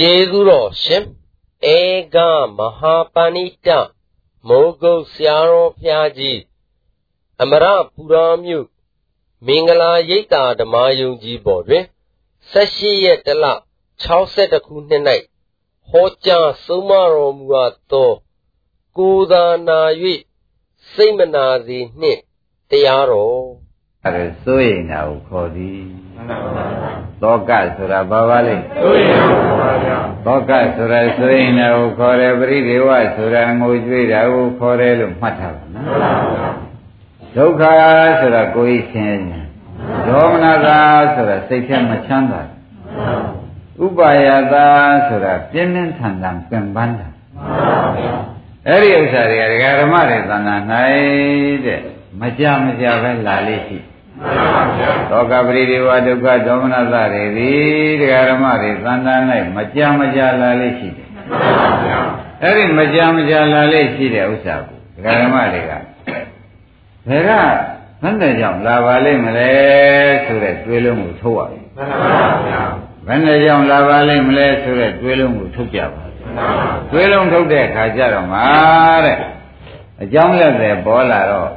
ကျေးဇူးတော်ရှင်ဧကမဟာပဏိတမိုးကုတ်ဆရာတော်ဘုရားကြီးအမရပူရာမြို့မင်္ဂလာရိပ်သာဓမ္မယုံကြည်ပေါ်တွင်18ရက်တလ62ခုနှစ်၌ဟောကြားဆုံးမတော်မူအပ်သောကိုသာနာ၍စိတ်မနာစေနှင့်တရားတော်အဲဒါစိုးရိမ်တာကိုခေါ်သည် သောကဆိုတာဘာပါလဲစိုးရိမ်ပါဗျာသောကဆိုတာစိုးရိမ်တာကိုခေါ်တယ်ပရိဒေဝဆိုတာငိုကြွေးတာကိုခေါ်တယ်လို့မှတ်ထားပါနော်ဒုက္ခဆိုတာကိုယ်ဆင်းရဲဒေါမနတာဆိုတာစိတ်ထဲမချမ်းသာဥပါယတာဆိုတာပြင်းပြင်းထန်ထန်ပင်ပန်းတာအဲ့ဒီဥစ္စာတွေကဒကာဓမ္မတွေသံဃာ၌တဲ့မကြမကြပဲလာလေးရှိ သောကပရိဒေဝဒုက္ခဒေါမနသတွေဒီဒကာဓမ္မတွေသံဃာ၌မကြမကြလာလေးရှိတယ်အဲ့ဒီမကြမကြလာလေးရှိတဲ့ဥစ္စာကိုဒကာဓမ္မတွေကဘယ်ကဘယ်နဲ့ကြောင့်လာပါလိမ့်မလဲဆိုတဲ့တွေးလုံးကိုထုတ်ရမယ်မှန်ပါဗျာဘယ်နဲ့ကြောင့်လာပါလိမ့်မလဲဆိုတဲ့တွေးလုံးကိုထုတ်ကြပါတွေးလုံးထုတ်တဲ့အခါကျတော့မှာတဲ့အကြောင်းလက်တွေပေါ်လာတော့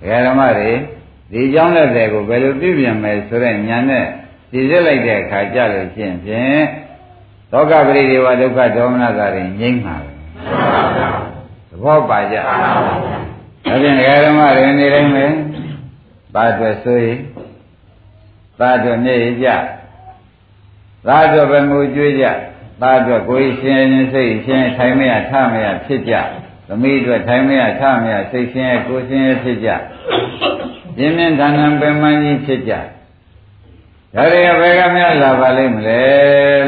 ဒကာဓမ္မတွေ ဒီအကြောင်းလက်တွေကိုဘယ်လိုပြပြင်မယ်ဆိုတဲ့ဉာဏ်နဲ့သိစစ်လိုက်တဲ့အခါကျလို့ရှိရင်ဖြင့်သောကပရိဒေဝဒုက္ခဒေါမနတာတွေငြိမ့်ပါပဲသဘောပါကြဒါဖြင့်ဒကာဓမ္မတွေနေတိုင်းပဲဘာအတွက်ဆိုရင်ဘာအတွက်နေကြဘာအတွက်ပဲငိုကြွေးကြဘာအတွက်ကိုယ်ရှင်ရင်စိတ်ရှင်ထိုင်မရထမရဖြစ်ကြသမီးအတွက်ထိုင်မရထမရစိတ်ရှင်ကိုယ်ရှင်ဖြစ်ကြ ပြင်းပြင်းထန်ထန်ပင်မကြီးဖြစ်ကြဒါတွေကဘယ်ကများလာပါလိမ့်မလဲ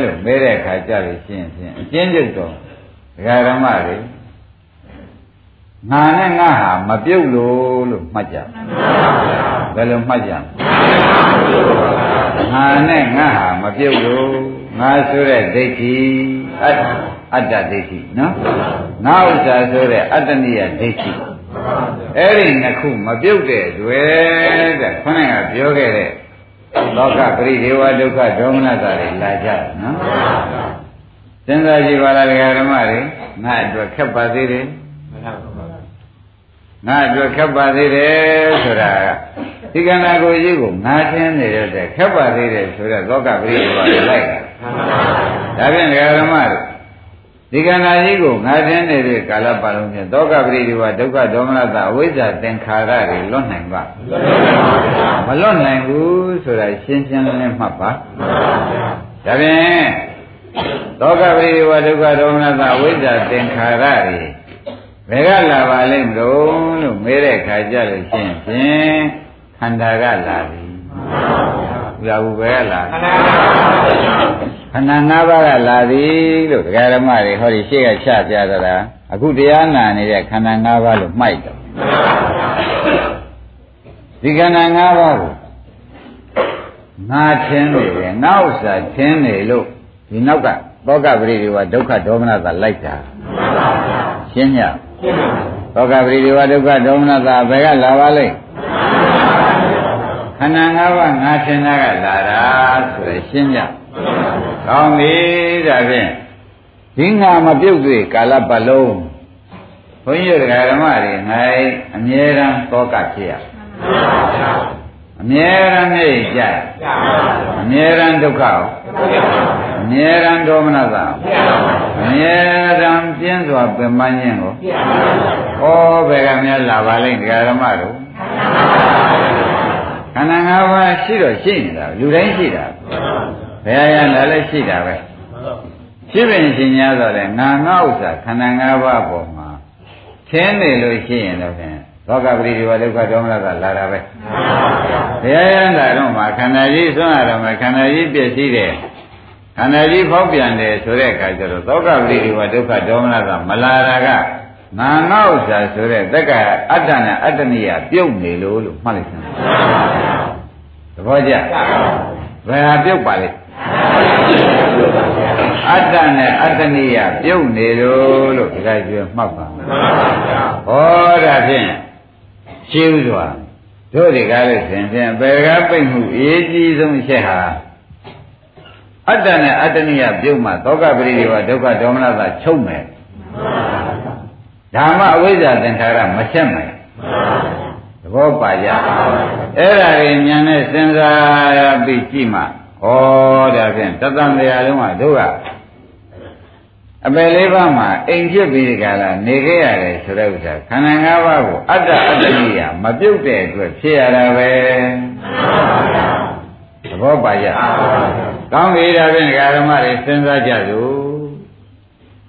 လို့မေးတဲ့အခါကြလို့ရှင်းရှင်းအကျဉ်းချုပ်တော့ဒကာဓမ္မတွေငါနဲ့ငါဟာမပြုတ်လို့လို့မှတ်ကြဘယ်လိုမှတ်ကြငါနဲ့ငါဟာမပြုတ်လို့ငါဆိုတဲ့ဒိဋ္ဌိအတ္တအတ္တဒိဋ္ဌိနော်ငါဥစ္စာဆိုတဲ့အတ္တနိယဒိဋ္ဌိ အဲ့ဒီနှစ်ခုမပြုတ်တဲ့တွေ့တဲ့ခொနဲ့ကပြောခဲ့တဲ့လောကပရိဒေဝဒုက္ခဒေါမနတာတွေလာကြတယ်နော်စဉ်းစားကြည့်ပါလားဓမ္မတွေငါအတွက်ခက်ပါသေးတယ်ငါအတွက်ခက်ပါသေးတယ်ဆိုတာဒီကံနာကိုကြီးကိုငါထင်းနေတဲ့ခက်ပါသေးတယ်ဆိုတော့လောကပရိဒေဝတွေလိုက်တာဒါဖြင့်ဓမ္မတွေ ဒီကံနာကြီးကိုငါတင်းနေတဲ့ကာလပတ်လုံးဖြင့်သောကပရိဒီဝဒုက္ခဒေါမနတအဝိဇ္ဇာသင်္ခါရတွေလွတ်နိုင်ပါမလွတ်နိုင်ဘူးဆိုတာရှင်းရှင်းလင်းလင်းမှတ်ပါဒါဖြင့်သောကပရိဒီဝဒုက္ခဒေါမနတအဝိဇ္ဇာသင်္ခါရတွေဘယ်ကလာပါလိမ့်မလို့လို့မေးတဲ့ခါကြလို့ရှင်းဖြင့်ခန္ဓာကလာပြီဘု ရားဘယ်ကလာခန္ဓာခန္ဓာ၅ပါးကလာသည်လို့ဒကာဓမ္မတွေဟောဒီရှေ့ကချပြသလားအခုတရားနာနေတဲ့ခန္ဓာ၅ပါးလို့မှိုက်တယ်ဒီခန္ဓာ၅ပါးကိုငါထင်းနေတယ်ငါဥစ္စာထင်းနေလို့ဒီနောက်ကသောကပရိဒီဝဒုက္ခဒေါမနတာလိုက်တာရှင်းညသောကပရိဒီဝဒုက္ခဒေါမနတာဘယ်ကလာပါလိမ့် ခန္ဓာ၅ပါးငါထင်တာကလာတာဆိုရရှင်းညကောင်းပြီဒါဖြင့်ဒီငါမပြုတ်သေးကာလပတ်လုံးဘုန်းကြီးတို့ဓမ္မတွေငါအမြဲတမ်းသောကဖြစ်ရအမြဲတမ်းနေကြအမြဲတမ်းဒုက္ခအမြဲတမ်းဒေါမနတာအမြဲတမ်းပြင်းစွာပင်ပန်းခြင်းကိုဟောဘယ်ကများလာပါလိမ့်ဓမ္မတို့ခ န္ဓာ၅ပါးရှိတော့ရှိနေတာလူတိုင်းရှိတာဘယ်အရာလည်းရှိတာပဲရှိပင်ရှင်များတော့လေငါငါဥစ္စာခန္ဓာ၅ပါးပေါ်မှာသင်နေလို့ရှိရင်တော့ဖြင့်သောကပရိဒီဝဒုက္ခဒေါမနကလာတာပဲဘယ်အရာတော့မှခန္ဓာကြီးဆွမ်းရတော့မှခန္ဓာကြီးပြည့်စည်တယ်ခန္ဓာကြီးဖောက်ပြန်တယ်ဆိုတဲ့အခါကျတော့သောကပရိဒီဝဒုက္ခဒေါမနကမလာတာကငါငါဥစ္စာဆိုတဲ့တက္ကအတ္တနဲ့အတ္တနိယပြုတ်နေလို့လို့မှတ်လိုက်စမ်းသ ဘောကျဘယ်ဟာပြုတ်ပါလဲအတ္တနဲ့အတ္တနိယပြုတ်နေလို့လို့ဒီကကျွမှတ်ပါဟောဒါဖြင့်ရှင်းဥစွာတို့ဒီကားလို့ရှင်ဖြင့်ဘယ်ကပိတ်မှုအရေးကြီးဆုံးချက်ဟာအတ္တနဲ့အတ္တနိယပြုတ်မှသောကပရိဒီဝဒုက္ခဒေါမနတာချုပ်မယ်ဓမ္မအဝိဇ္ဇာသင်္ခါရမချက်မယ်သ ဘောပါကြအဲ့ဒါတွေဉာဏ်နဲ့စဉ်းစားပြီးကြည့်မှဩဒါဖြင့်တသံတရားလုံးကတို့ကအပယ်လေးပါးမှာအိမ်ဖြစ်ပြီးဒီကလာနေခဲ့ရတယ်ဆိုတဲ့ဥစ္စာခန္ဓာ၅ပါးကိုအတ္တအတ္တနိယမပြုတ်တဲ့အတွက်ဖြစ်ရတာပဲသဘောပါကြကောင်းပြီဒါဖြင့်ဒကာဓမ္မတွေစဉ်းစားကြစို့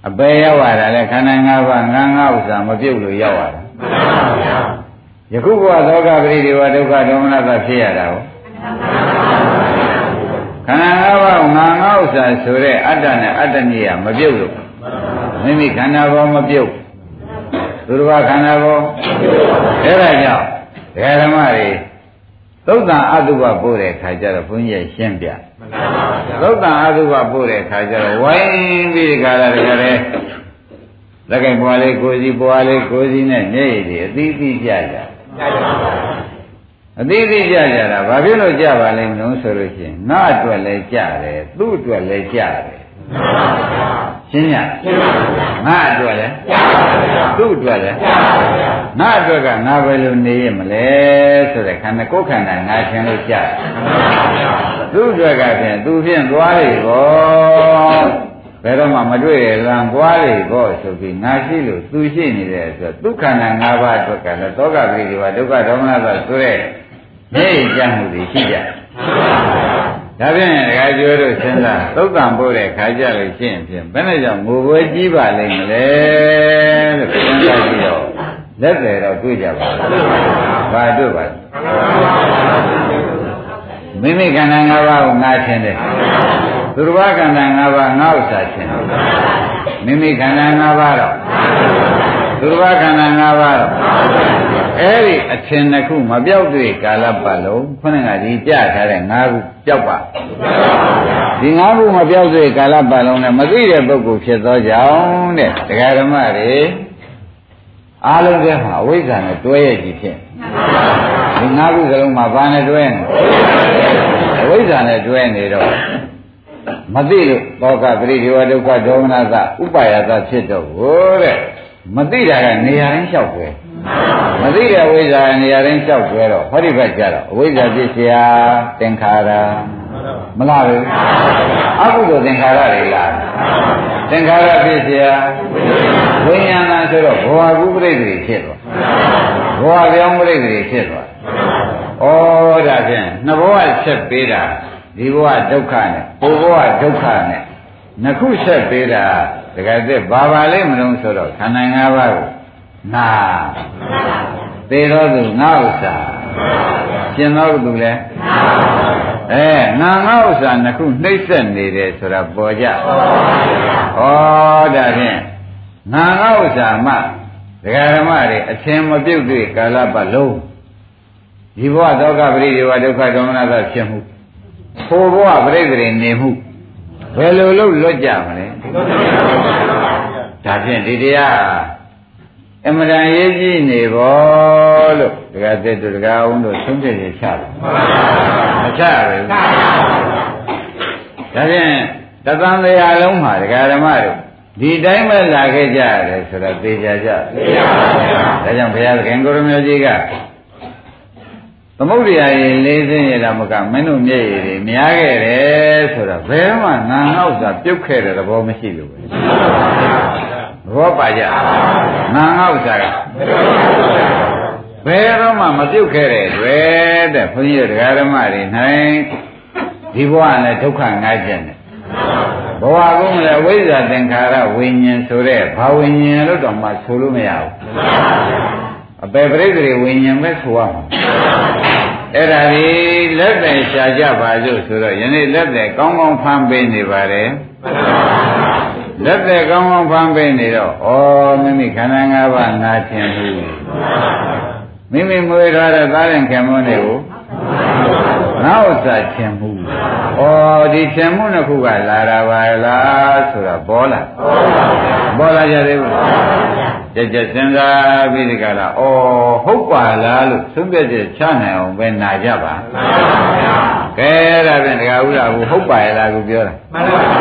အပယ်ရောက်ရတာလဲခန္ဓာ၅ပါးငါးငါးဥစ္စာမပြုတ်လို့ရောက်ရတာ ယခုဘဝသောကပရိဒီဝဒုက္ခဒေါမနတာဖြစ်ရတာကိုခန္ဓာ၅ပါးငါးငါးဥစ္စာဆိုတဲ့အတ္တနဲ့အတ္တနိယမပြုတ်လို့မိမိခန္ဓာဘောမပြုတ်သူတစ်ပါးခန္ဓာဘောအဲ့ဒါကြောင့်ဒကာဓမ္မတွေသုတ်တန်အတုပပို့တဲ့ခါကျတော့ဘုန်းကြီးရှင်းပြသုတ်တန်အတုပပို့တဲ့ခါကျတော့ဝိုင်းပြီးဒီကလာတကယ်လေလက်ကင်ပွားလေးကိုစီပွားလေးကိုစီနဲ့မျက်ရည်တွေအသီးသီးကြကြ အသီးသီးကြကြတာဘာဖြစ်လို့ကြပါလိမ့်မလို့ဆိုလို့ရှိရင်ငါအတွက်လည်းကြတယ်သူ့အတွက်လည်းကြတယ်ရှင်းရငါအတွက်လည်းသူ့အတွက်လည်းငါအတွက်ကငါပဲလို့နေရမလဲဆိုတဲ့ခန္ဓာကိုယ်ခန္ဓာငါရှင်လို့ကြတယ်သူ့အတွက်ကဖြင့်သူဖြင့်သွားလေဘော ဘယ်တော့မှမတွေ့ရလံသွားလေဘောဆိုပြီးငါရှိလို့သူရှိနေတဲ့ဆိုဒုက္ခနာ၅ပါးအတွက်ကလည်းသောကပရိဒီဝဒုက္ခဒေါမနသဆိုတဲ့မျက်ရည်ကြမှုတွေရှိကြဒါဖြင့်ဒကာကျော်တို့စဉ်းစားသုတ်တံပို့တဲ့ခါကြလို့ရှိရင်ဖြင့်ဘယ်နဲ့ကြောင့်ငိုပွဲကြီးပါလိမ့်မလဲလို့စဉ်းစားကြည့်တော့လက်တယ်တော့တွေ့ကြပါလားဘာတွေ့ပါလဲမိမိခန္ဓာ၅ပါးကိုငါထင်တယ် သူတစ်ပါးခန္ဓာ၅ပါးငါဥစ္စာထင်တယ်မိမိခန္ဓာ၅ပါးတော့သူတစ်ပါးခန္ဓာ၅ပါးတော့အဲ့ဒီအထင်တစ်ခုမပြောက်တွေ့ကာလပတ်လုံးခொနဲ့ကဒီကြထားတဲ့၅ခုပြောက်ပါဒီ၅ခုမပြောက်တွေ့ကာလပတ်လုံးနဲ့မသိတဲ့ပုဂ္ဂိုလ်ဖြစ်သောကြောင့်တဲ့တရားဓမ္မတွေအားလုံးကမှာအဝိဇ္ဇာနဲ့တွဲရကြည့်ဖြစ်ဒီ၅ခုစလုံးမှာဘာနဲ့တွဲနေအဝိဇ္ဇာနဲ့တွဲနေတော့ မသိလို့သောကပရိဒီဝဒုက္ခဒေါမနသဥပါယသဖြစ်တော့ဟိုတဲ့မသိတာကနေရာတိုင်းလျှောက်ပဲမသိတဲ့အဝိဇ္ဇာနေရာတိုင်းလျှောက်ပဲတော့ဟောဒီဘက်ကြတော့အဝိဇ္ဇာဖြစ်เสียသင်္ခါရမလားဘူးအကုသိုလ်သင်္ခါရတွေလားသင်္ခါရဖြစ်เสียဝိညာဏဆိုတော့ဘောဟာကုပရိသေတွေဖြစ်သွားဘောဟာပြောင်းပရိသေတွေဖြစ်သွားဩဒါဖြင့်နှစ်ဘဝဆက်ပေးတာ ဒီဘဝဒုက္ခနဲ့ဟိုဘဝဒုက္ခနဲ့နှစ်ခုဆက်ပေးတာတကယ်တည်းဘာပါလဲမလို့ဆိုတော့ခန္ဓာ၅ပါးကိုနာသေတော်သူငါဥစ္စာကျင်တော်သူလဲအဲနာငါဥစ္စာနှစ်ခုနှိမ့်ဆက်နေတယ်ဆိုတာပေါ်ကြဩဒါဖြင့်နာငါဥစ္စာမှဒကာဓမ္မတွေအချင်းမပြုတ်တွေ့ကာလပတ်လုံးဒီဘဝဒုက္ခပရိဒေဝဒုက္ခဒေါမနသဖြစ်မှု ဟိုဘဝပြိတ္တိနေမှုဘယ်လိုလုပ်လွတ်ကြမလဲဒါဖြင့်ဒီတရားအမှန်တန်ရေးကြည့်နေဘောလို့ဒကာသက်တို့ဒကာအောင်တို့သုံးပြည့်ချတယ်မချဘူးဒါဖြင့်တသံတရားလုံးမှာဒကာဓမ္မတို့ဒီတိုင်းပဲလာခဲ့ကြရတယ်ဆိုတော့သိကြကြသိပါပါဘုရားဒါကြောင့်ဘုရားသခင်ကိုရမေကြီးက သမုဒ္ဒရာရေလေးစင်းရတာမကမင်းတို့မျက်ရည်တွေများခဲ့တယ်ဆိုတော့ဘယ်မှငါငေါ့သာပြုတ်ခဲ့တဲ့သဘောမရှိလို့ပဲသဘောပါကြငါငေါ့သာကဘယ်တော့မှမပြုတ်ခဲ့တဲ့တွေ့တဲ့ဘုန်းကြီးတို့တရားဓမ္မတွေနိုင်ဒီဘဝနဲ့ဒုက္ခငါးချက်နဲ့ဘဝကုန်းလည်းဝိဇ္ဇာသင်္ခါရဝိညာဉ်ဆိုတဲ့ဘာဝိညာဉ်လို့တော့မှဆိုလို့မရဘူးအပေပရိသေဝိညာဉ်ပဲဆိုရမှာ အဲ့ဒါဒီလက်သက်ရှာကြပါစို့ဆိုတော့ယနေ့လက်သက်ကောင်းကောင်းဖမ်းပေးနေပါတယ်လက်သက်ကောင်းကောင်းဖမ်းပေးနေတော့ဩမိမိခန္ဓာ၅ပါးနာခြင်းဘူးမိမိမွေးထားတဲ့သားရင်ခင်မွန်းတွေကိုငါဥစ္စာခြင်းမှုဩဒီခြင်းမှုနှစ်ခုကလာတာပါလားဆိုတော့ပေါ်လာပေါ်လာကြသေးဘူး ကြက်ကြက်စဉ်းစားပြီးဒီကလာဩဟုတ်ပါလားလို့သုံးပြချက်ချနိုင်အောင်ပဲနာကြပါမှန်ပါဗျာကဲဒါဖြင့်တခါဥလာဘူးဟုတ်ပါရဲ့လားကိုပြောတာမှန်ပါဗျာ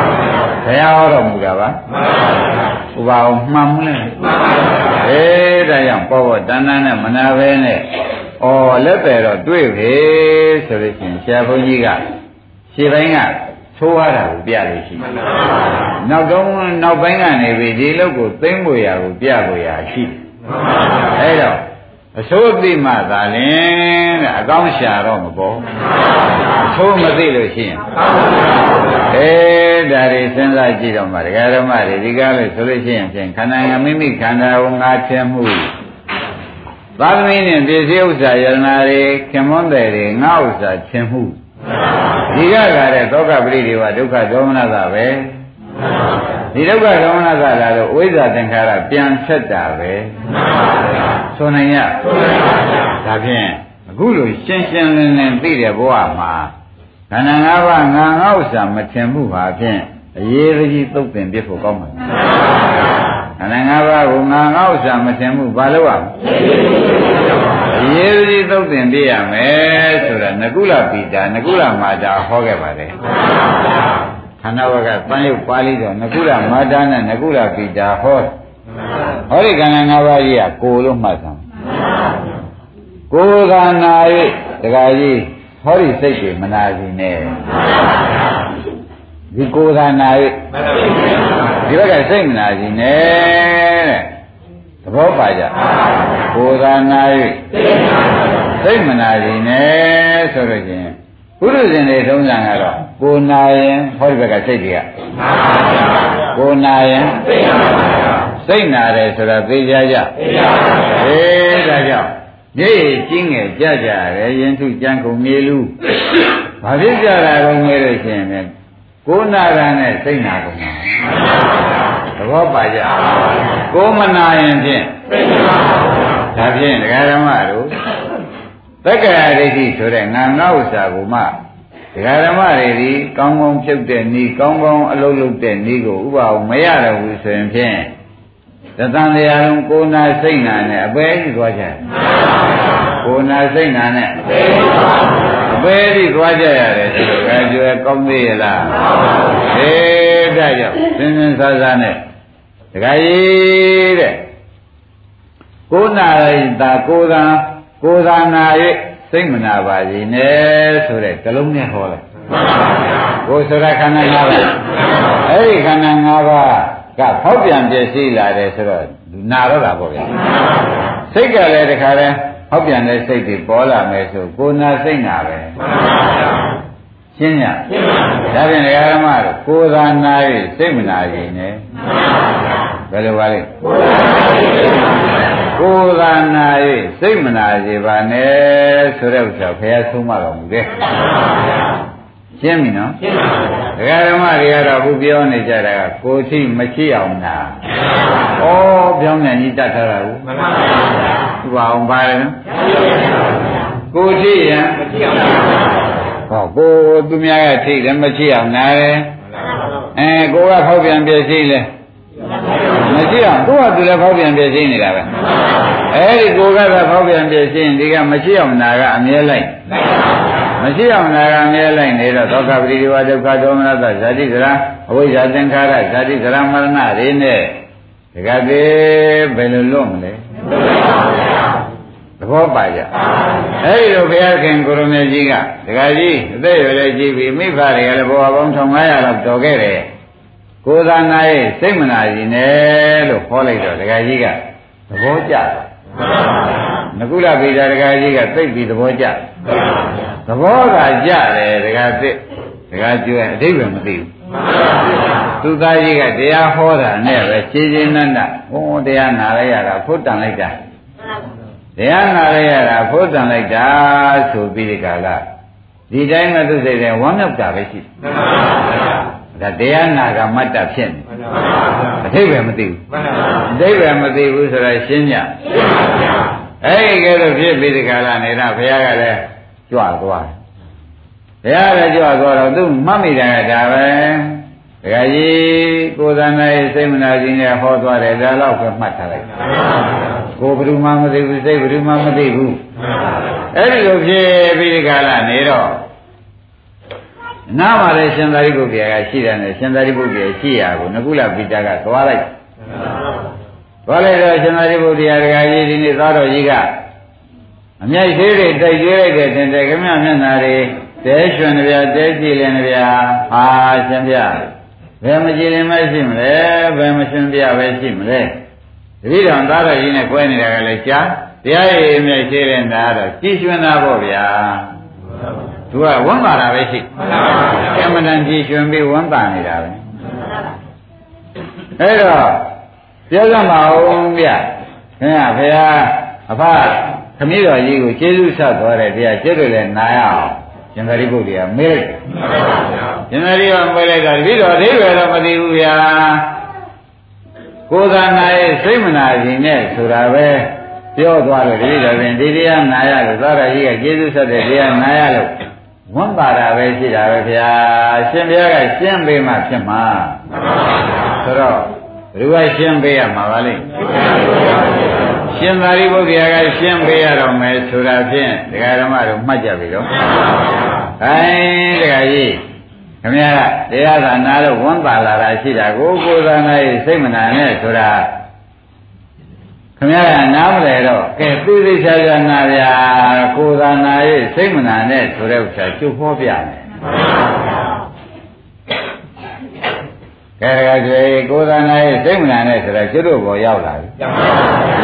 ဘုရားဟောတော်မူတာပါမှန်ပါဗျာဥပါအောင်မှန်မလဲမှန်ပါဗျာအေးဒါကြောင့်ပေါ့ပေါ့တဏ္ဍာနဲ့မနာပဲနဲ့ဩလက်ပဲတော့တွေ့ပြီဆိုလို့ရှိရင်ဆရာဘုန်းကြီးကခြေပိုင်းက ထိုးရတာကိုပြလို့ရှိတယ်။နောက်တော့နောက်ပိုင်းကနေပြီးဒီလောက်ကိုသိမ့်ဖို့ရကိုပြဖို့ရရှိတယ်။အဲတော့အဆိုးသိမှသာလင်တဲ့အကောင်းရှာတော့မပေါ်။အဆိုးမသိလို့ရှိရင်အဲဒါတွေစဉ်းစားကြည့်တော့မှဒကာဓမ္မတွေဒီကားလို့ဆိုလို့ရှိရင်ဖြင့်ခန္ဓာငါမိမိခန္ဓာကိုငါချင်မှုသာသမီနဲ့ပစ္စည်းဥစ္စာယရနာတွေခင်မွန်းတယ်တွေငါဥစ္စာချင်မှု ဒီကကတဲ့သောကပရိဒီဝဒုက္ခဒေါမနတာပဲဒီဒုက္ခဒေါမနတာလာလို့ဝိဇ္ဇာသင်္ခါရပြန်ဆက်တာပဲဆိုနိုင်ရဒါဖြင့်အခုလိုရှင်းရှင်းလင်းလင်းသိတဲ့ဘဝမှာခန္ဓာ၅ပါးငါငါဥစ္စာမထင်မှုဟာဖြင့်အရေးကြီးသုတ်ပင်ပြဖို့ကောင်းပါ့ခန္ဓာ၅ပါးကိုငါငါဥစ္စာမထင်မှုဘာလို့ရမလဲ ရေးကြီးသုတ်တင်ပြရမယ်ဆိုတာနကုလပိတာနကုလမာတာဟောခဲ့ပါတယ်ခန္ဓာဝကပန်းရုပ်ပါဠိတော်နကုလမာတာနဲ့နကုလပိတာဟောဟောဒီခန္ဓာ၅ပါးကြီးကကိုလို့မှတ်သံကိုယ်ခန္ဓာ၍တခါကြီးဟောဒီစိတ်တွေမနာစီနဲ့ဒီကိုယ်ခန္ဓာ၍ဒီဘက်ကစိတ်မနာစီနဲ့တဲ့ သဘောပါကြကိုယ်ခန္ဓာ၍စိတ်မနာစီနဲ့ဆိုလို့ချင်းဘုရုဇင်တွေထုံးစံကတော့ကိုယ်နာရင်ဟောဒီဘက်ကစိတ်တွေကကိုယ်နာရင်စိတ်နာတယ်ဆိုတာသိကြကြသိကြပါဘူးအေးဒါကြောင့်မြေကြီးငယ်ကြကြတယ်ရင်ထုကြံကုန်မြေလူဘာဖြစ်ကြတာကုန်ငယ်လို့ရှိရင်ကိုယ်နာတာနဲ့စိတ်နာကုန်တာသ ဘောပါကြကိုယ်မနာရင်ဖြင့်ဒါဖြင့်ဒကာဓမ္မတို့သက္ကရာဒိဋ္ဌိဆိုတဲ့ငါငါဥစ္စာကိုမှဒကာဓမ္မတွေဒီကောင်းကောင်းဖြုတ်တဲ့ဤကောင်းကောင်းအလုပ်လုပ်တဲ့ဤကိုဥပအောင်မရတော့ဘူးဆိုရင်ဖြင့်သတန်တရားလုံးကိုနာစိတ်နာနဲ့အပဲကြီးသွားကြတယ်ကိုနာစိတ်နာနဲ့အပဲကြီးသွားကြရတယ်ဆိုတော့အဲကျွဲကောင်းသေးရလားအေးဒါကြောင့်စင်စင်စားစားနဲ့ ဒကာကြီးတဲ့ကိုနာလိုက်တာကိုသာကိုသာနာ၍စိတ်မနာပါစေနဲ့ဆိုတဲ့ကလုံးနဲ့ဟောလိုက်ကိုယ်ဆိုတာခန္ဓာ၅ပါးအဲ့ဒီခန္ဓာ၅ပါးကဖောက်ပြန်ပြည့်စည်လာတယ်ဆိုတော့နာတော့တာပေါ့ဗျာစိတ်ကလည်းတခါလဲဖောက်ပြန်တဲ့စိတ်တွေပေါ်လာမယ်ဆိုကိုနာစိတ်နာပဲရှင်းညဒါဖြင့်ဒကာရမတို့ကိုယ်သာနာ၍စိတ်မနာရင်နဲ့ ဘယ်လိုပါလဲကိုယ်သာနာ၍စိတ်မနာစေပါနဲ့ဆိုတဲ့ဥစ္စာဘုရားဆုံးမတော်မူတယ်ရှင်းပြီနော်ရှင်းပါပြီဒကာဓမ္မတွေကတော့အခုပြောနေကြတာကကိုယ်ထိမရှိအောင်နာဩပြောင်းနေကြီးတတ်ထားတာကိုမှန်ပါဗျာဥပအောင်ပါလေနော်ကိုယ်ထိရန်မရှိအောင်ဟောကိုသူများကထိလည်းမရှိအောင်နာတယ်အဲကိုကဖောက်ပြန်ပြည့်စည်လဲမ ရှိအောင်သူ့ဟာသူလည်းဖောက်ပြန်ပြည့်စည်နေတာပဲအဲဒီကိုကတော့ဖောက်ပြန်ပြည့်စည်ရင်ဒီကမရှိအောင်နာကအမြဲလိုက်မရှိအောင်နာကအမြဲလိုက်နေတော့သောကပရိဒီဝဒုက္ခဒေါမနသဇာတိကရာအဝိဇ္ဇာသင်္ခါရဇာတိကရာမရဏတွေနဲ့ဒီကသေးဘယ်လိုလွတ်မလဲသဘောပါကြအဲဒီလိုဘုရားခင်ကိုရမေကြီးကဒကာကြီးအသက်ရွယ်လေးကြီးပြီမိဖတွေကလည်းဘဝပေါင်း1500လောက်တော်ခဲ့တယ် ကိုယ်သာနာရဲ့စိတ်မနာကြီးနဲ့လို့ခေါ်လိုက်တော့ဒကာကြီးကသဘောကျတယ်နကုလဗေဒဒကာကြီးကသိပြီးသဘောကျသဘောကကြတယ်ဒကာသစ်ဒကာကျွဲအတိတ်ပဲမသိဘူးသူသားကြီးကတရားဟောတာနဲ့ပဲရှင်းရှင်းနန်းနဟောတရားနာလိုက်ရတာဖုတ်တန်လိုက်တာတရားနာလိုက်ရတာဖုတ်တန်လိုက်တာဆိုပြီးဒီကလာဒီတိုင်းမှသူစိတ်နဲ့ဝမ်းမြောက်တာပဲရှိတယ် ဒါတရားနာကမတ္တဖြစ်နေအထိပ္ပယ်မသိဘူးအထိပ္ပယ်မသိဘူးဆိုတော့ရှင်းညအဲ့ဒီကဲတော့ဖြစ်ပြီးဒီကလာနေတာဘုရားကလည်းကြွသွားတယ်ဘုရားလည်းကြွသွားတော့သူမှတ်မိတယ်ဒါပဲဒကာကြီးကိုယ်သနာရဲ့စိတ်မနာခြင်းနဲ့ဟောသွားတယ်ဒါတော့ပဲမှတ်ထားလိုက်ကိုယ်ဘယ်သူမှမသိဘူးစိတ်ဘယ်သူမှမသိဘူးအဲ့ဒီလိုဖြစ်ပြီးဒီကလာနေတော့ နားမှာလည်းရှင်သာရိပုတ္တရာကရှိတယ်နဲ့ရှင်သာရိပုတ္တရာရှိရကိုနကုလပိတာကသွားလိုက်သွားလိုက်တော့ရှင်သာရိပုတ္တရာဒကာကြီးဒီနေ့သားတော်ကြီးကအမြိုက်သေးတွေတိုက်ကျွေးလိုက်တဲ့တင်တယ်ခမမျက်နှာတွေတဲရွှင်ကြတဲကြည်လင်ကြဟာရှင်ပြဘယ်မကြည်လင်မရှိမလဲဘယ်မရှင်ပြပဲရှိမလဲတတိတော်သားတော်ကြီးနဲ့꿰နေတာကလည်းကြားတရားရည်မြိုက်သေးတဲ့နာတော့ကြည်ရွှင်တာပေါ့ဗျာ သူကဝမ်းသာတာပဲရှိကမ္မဋ္ဌာန်းကြည်ရွှင်ပြီးဝမ်းသာနေတာပဲအဲ့တော့ပြောကြမအောင်ဗျခင်ဗျာဘုရားအဖခမည်းတော်ကြီးကိုကျေးဇူးဆက်သွားတဲ့တရားကျေးဇူးလည်းနာရအောင်ရှင်သာရိပုတ္တရာမေးလိုက်ရှင်သာရိပုတ္တရာမေးလိုက်တာတတိတော်အသေးပဲတော့မသိဘူးဗျာကိုယ်သာနာရဲ့စိတ်မနာခြင်းနဲ့ဆိုတာပဲပြောသွားလို့တတိတော်ပြင်ဒီတရားနာရလို့သာရကြီးကကျေးဇူးဆက်တဲ့တရားနာရလို့ ဝမ်းပါတာပဲရှိတာပဲဗျာရှင်ဘုရားကရှင်းပေးမှဖြစ်မှာဆိုတော့ဘယ်သူကရှင်းပေးရမှာပါလိမ့်ရှင်သာရိပုတ္တရာကရှင်းပေးရတော့မယ်ဆိုတာဖြင့်ဒကာဓမ္မတို့မှတ်ကြပြီတော့။အဲဒကာကြီးခင်ဗျားကတရားသာနာလို့ဝန်ပါလာတာရှိတာကိုကိုယ်သာနာရဲ့စိတ်မနာနဲ့ဆိုတာ ခင်ဗျားကနားမလဲတော့ကဲသိသိချာချာနာဗျာကိုယ်သာနာရဲ့စိတ်မနာနဲ့ဆိုတဲ့ဥစ္စာကျုပ်ဟောပြမယ်ကဲဒါကြွေကိုယ်သာနာရဲ့စိတ်မနာနဲ့ဆိုတော့ကျွတ်တို့ဘောရောက်လာပြီ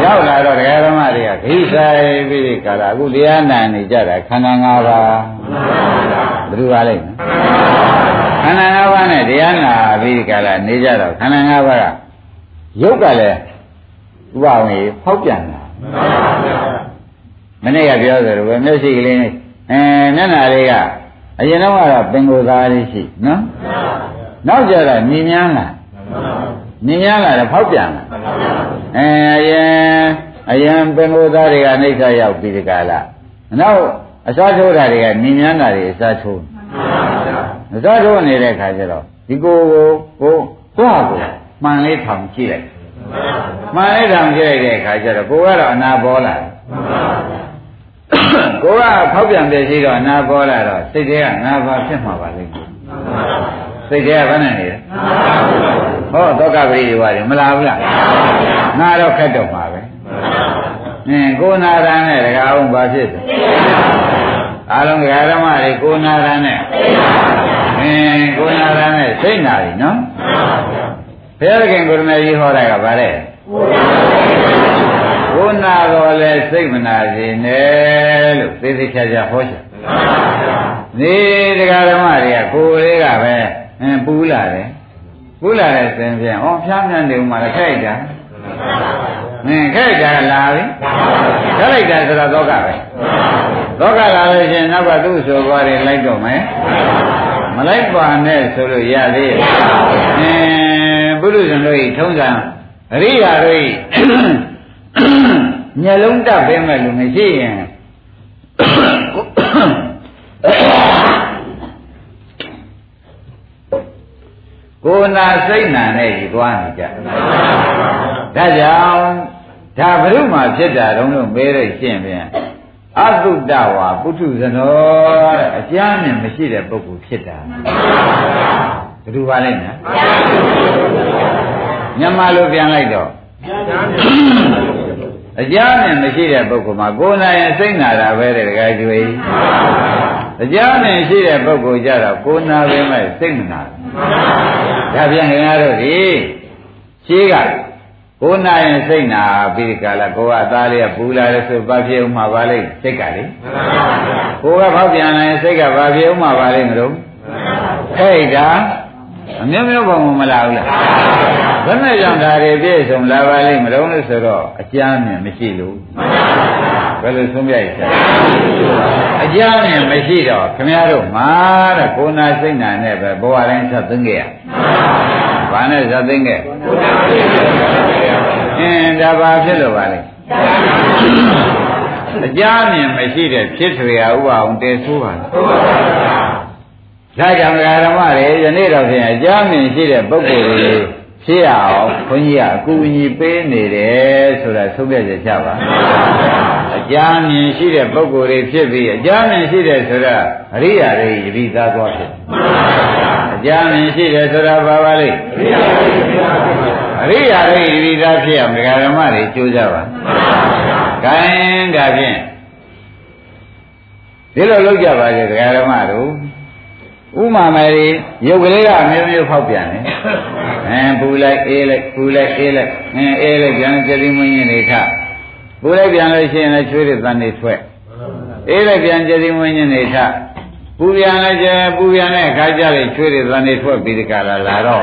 ရောက်လာတော့ဒကာဓမ္မတွေကဂိဆိုင်ပြီးကာလအခုတရားနာနေကြတာခန္ဓာ၅ပါးဘယ်လိုပါလိမ့်ခန္ဓာ၅ပါးနဲ့တရားနာပြီးကာလနေကြတော့ခန္ဓာ၅ပါးကရုပ်ကလည်း ဥပဝင်ဖောက်ပြန်တာမနေ့ကပြောသလိုပဲမျက်စိကလေးအဲမျက်နှာလေးကအရင်တော့ကတော့ပင်ကိုယ်သားလေးရှိနော်နောက်ကြတော့မြင်များလာမြင်များလာတော့ဖောက်ပြန်လာအဲအရင်အရင်ပင်ကိုယ်သားတွေကအိဋ္ဌရောက်ပြီးဒီကလာနောက်အစားထိုးတာတွေကမြင်များတာတွေအစားထိုးအစားထိုးနေတဲ့ခါကျတော့ဒီကိုကိုကိုကိုဟာကိုမှန်လေးထောင်ကြည့်လိုက် မှန်လေးထောင်ကြည့်လိုက်တဲ့ခါကျတော့ကိုကတော့အနာပေါ်လာကိုကဖောက်ပြန်ပြရှိတော့အနာပေါ်လာတော့စိတ်ထဲကငါဘာဖြစ်မှာပါလိမ့်မယ်စိတ်ထဲကဘယ်နဲ့နေလဲဟောသောကပရိဒီဝါတွေမလာဘူးလားငါတော့ခက်တော့မှာပဲအင်းကိုနာရန်နဲ့တကားအောင်ဘာဖြစ်လဲအားလုံးဓမ္မတွေကိုနာရန်နဲ့အင်းကိုနာရန်နဲ့စိတ်နာပြီနော် ဘုရားခင်ကိုရမေကြီးဟောတာကဗါတဲ့ကိုနာတော်လဲစိတ်မနာစေနဲ့လို့သေသေးချာချာဟောချင်နေတရားဓမ္မတွေကကိုယ်လေးကပဲအင်းပူလာတယ်ပူလာတဲ့စဉ်ဖြင့်ဩဖျားမြန်းနေဥမှာလည်းခိုက်တာအင်းခိုက်တာလာပြီခိုက်တာဆိုတော့ဒုက္ခပဲဒုက္ခလာလို့ရှင်နောက်ကသူ့ဆိုသွားတယ်လိုက်တော့မယ်မလိုက်ပါနဲ့ဆိုလို့ရသေးရဲ့အင်း ပုရုဇဉ်တို့ဤထုံးစံအရိယာတို့ဤမျက်လုံးတက်ပေးမဲ့လူမရှိရင်ကိုယ်နာစိတ်နာနဲ့ကြီးသွားနေကြဒါကြောင့်ဒါဘုရုမှာဖြစ်တာတုံးလို့မေးလို့ရှင်းပြန်အတုတဝါပုထုဇနောတဲ့အကျမ်းနဲ့မရှိတဲ့ပုဂ္ဂိုလ်ဖြစ်တာ ဘယ်သူပါလဲနော်မြန်မာလိုပြန်လိုက်တော့အကျမ်းနဲ့မရှိတဲ့ပုဂ္ဂိုလ်မှာကိုယ်နာရင်စိတ်နာတာပဲတဲ့တကယ်ကျွေးအကျမ်းနဲ့ရှိတဲ့ပုဂ္ဂိုလ်ကြတော့ကိုယ်နာပဲမဲ့စိတ်မနာဒါပြန်ခင်ဗျားတို့ဒီရှိကကိုယ်နာရင်စိတ်နာပြီးဒီကလာကိုယ်ကအသားလေးကပူလာတယ်ဆိုဘာဖြစ်ဥမှာပါလိမ့်စိတ်ကလေကိုယ်ကဖောက်ပြန်လာရင်စိတ်ကဘာဖြစ်ဥမှာပါလိမ့်မလို့ဟဲ့ဒါ အမျိုးမျိုးပုံမလာဘူးလားဘယ်နဲ့ကြောင့်ဒါတွေပြည့်စုံလာပါလိမ့်မလို့လို့ဆိုတော့အကျမ်းမြင်မရှိလို့ဘယ်လိုဆုံးပြရလဲအကျမ်းမြင်မရှိတော့ခမည်းတော်မှာတဲ့ကိုနာစိတ်နာနဲ့ပဲဘဝတိုင်းဆက်သိငယ်ရဘာနဲ့ဆက်သိငယ်အင်းဒါဘာဖြစ်လို့ပါလဲအကြမြင်မရှိတဲ့ဖြစ်ထွေရဥပအောင်တည်ဆိုးပါလား ဒါကြောင့်ဓမ္မတွေယနေ့တော့ဖြင့်အကြမ်းမြင်ရှိတဲ့ပုဂ္ဂိုလ်တွေဖြစ်ရအောင်ခွန်ကြီးကအကူအညီပေးနေတယ်ဆိုတာသုံးပြချက်ချပါအကြမ်းမြင်ရှိတဲ့ပုဂ္ဂိုလ်တွေဖြစ်ပြီးအကြမ်းမြင်ရှိတဲ့ဆိုတာအရိယာတွေယတိသားသွားဖြစ်အကြမ်းမြင်ရှိတယ်ဆိုတာဘာပါလဲအရိယာတွေယတိသားဖြစ်အောင်ဓမ္မတွေကြိုးစားပါကဲဒါဖြင့်ဒီလိုလုပ်ကြပါစေတရားဓမ္မတို့ ဥမာမယ်ရီရုပ်ကလေးကအမျိုးမျိုးဖောက်ပြန်တယ်အဲပူလိုက်အေးလိုက်ပူလိုက်အေးလိုက်အဲအေးလိုက်ပြန်ကြတိမင်းကြီးနေထပူလိုက်ပြန်လို့ရှိရင်လည်းချွေးတွေတန်နေထွက်အေးလိုက်ပြန်ကြတိမင်းကြီးနေထပူပြန်လည်းကျပူပြန်တဲ့အခါကျလေချွေးတွေတန်နေထွက်ပြီးဒီကလာလာတော့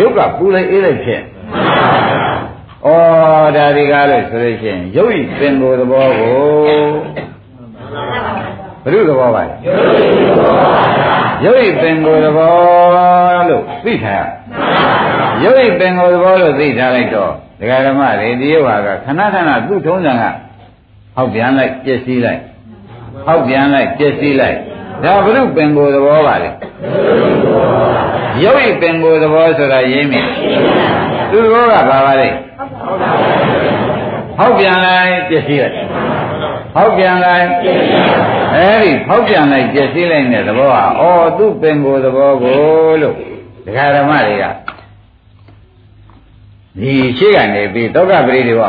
ရုပ်ကပူလိုက်အေးလိုက်ဖြစ်ဩဒါဒီကားလို့ဆိုလို့ရှိရင်ရုပ်ဤပင်ကိုယ်သဘောကိုဘုရုသဘောပါလဲရုပ်ဤပ င်ကိုယ်သဘောလို့သိထားရရုပ်ဤပင်ကိုယ်သဘောလို့သိထားလိုက်တော့ဒကာဓမ္မတွေဒီယောဟာကခဏခဏသူ့ထုံးစံကဟောက်ပြန်လိုက်ပြည့်စည်လိုက်ဟောက်ပြန်လိုက်ပြည့်စည်လိုက်ဒါဘုရုပင်ကိုယ်သဘောပါလေရုပ်ဤပင်ကိုယ်သဘောဆိုတာရင်းမြစ်သူ့ဘောကဘာပါလဲဟောက်ပြန်လိုက်ပြည့်စည်လိုက် ဟောက်ပြန်လိုက်အဲဒီဖောက်ပြန်လိုက်ပြည့်စည်လိုက်တဲ့သဘောဟာဩသူ့ပင်ကိုယ်သဘောကိုလို့ဒကာဓမ္မတွေကဒီရှိကနေပြီးတောကပရိတွေက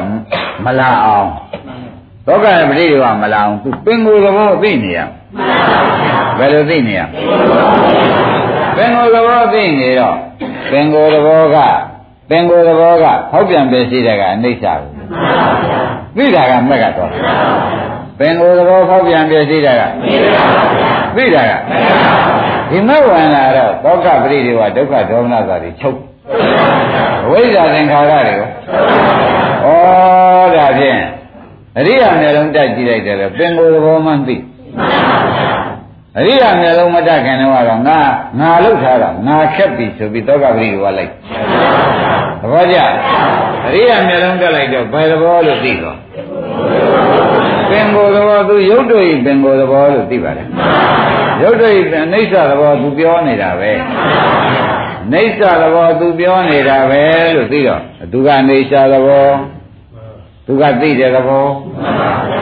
မလာအောင်တောကပရိတွေကမလာအောင်သူပင်ကိုယ်သဘောသိနေရဘယ်လိုသိနေရပင်ကိုယ်သဘောသိနေတော့ပင်ကိုယ်သဘောကပင်ကိုယ်သဘောကဖောက်ပြန်ပြည့်စည်တဲ့ကအနိစ္စကို သိတာကမက်ကတော့ပင်ကိုယ်သဘောဖောက်ပြန်ပြည့်စည်တာကသိတာကဒီမက်ဝင်လာတော့သောကပရိဒီဝဒုက္ခဒေါမနသာတွေချုပ်အဝိဇ္ဇာသင်္ခါရတွေကိုဩဒါဖြင့်အရိယာမျိုးလုံးတက်ကြည့်လိုက်တယ်လေပင်ကိုယ်သဘောမှသိအရိယာမျိုးလုံးမတက်ခင်တော့ငါငါလောက်ထားတာငါခက်ပြီဆိုပြီးသောကပရိဒီဝလိုက်သဘောကျ အရိယာမျိုးလုံးတက်လိုက်တော့ဘယ်သဘောလို့သိတော့ပင်ကိုယ်သဘောသူရုပ်တို့ဤပင်ကိုယ်သဘောလို့သိပါတယ်ရုပ်တို့ဤအိဋ္ဌသဘောသူပြောနေတာပဲအိဋ္ဌသဘောသူပြောနေတာပဲလို့သိတော့သူကအိဋ္ဌသဘောသူကသိတဲ့သဘော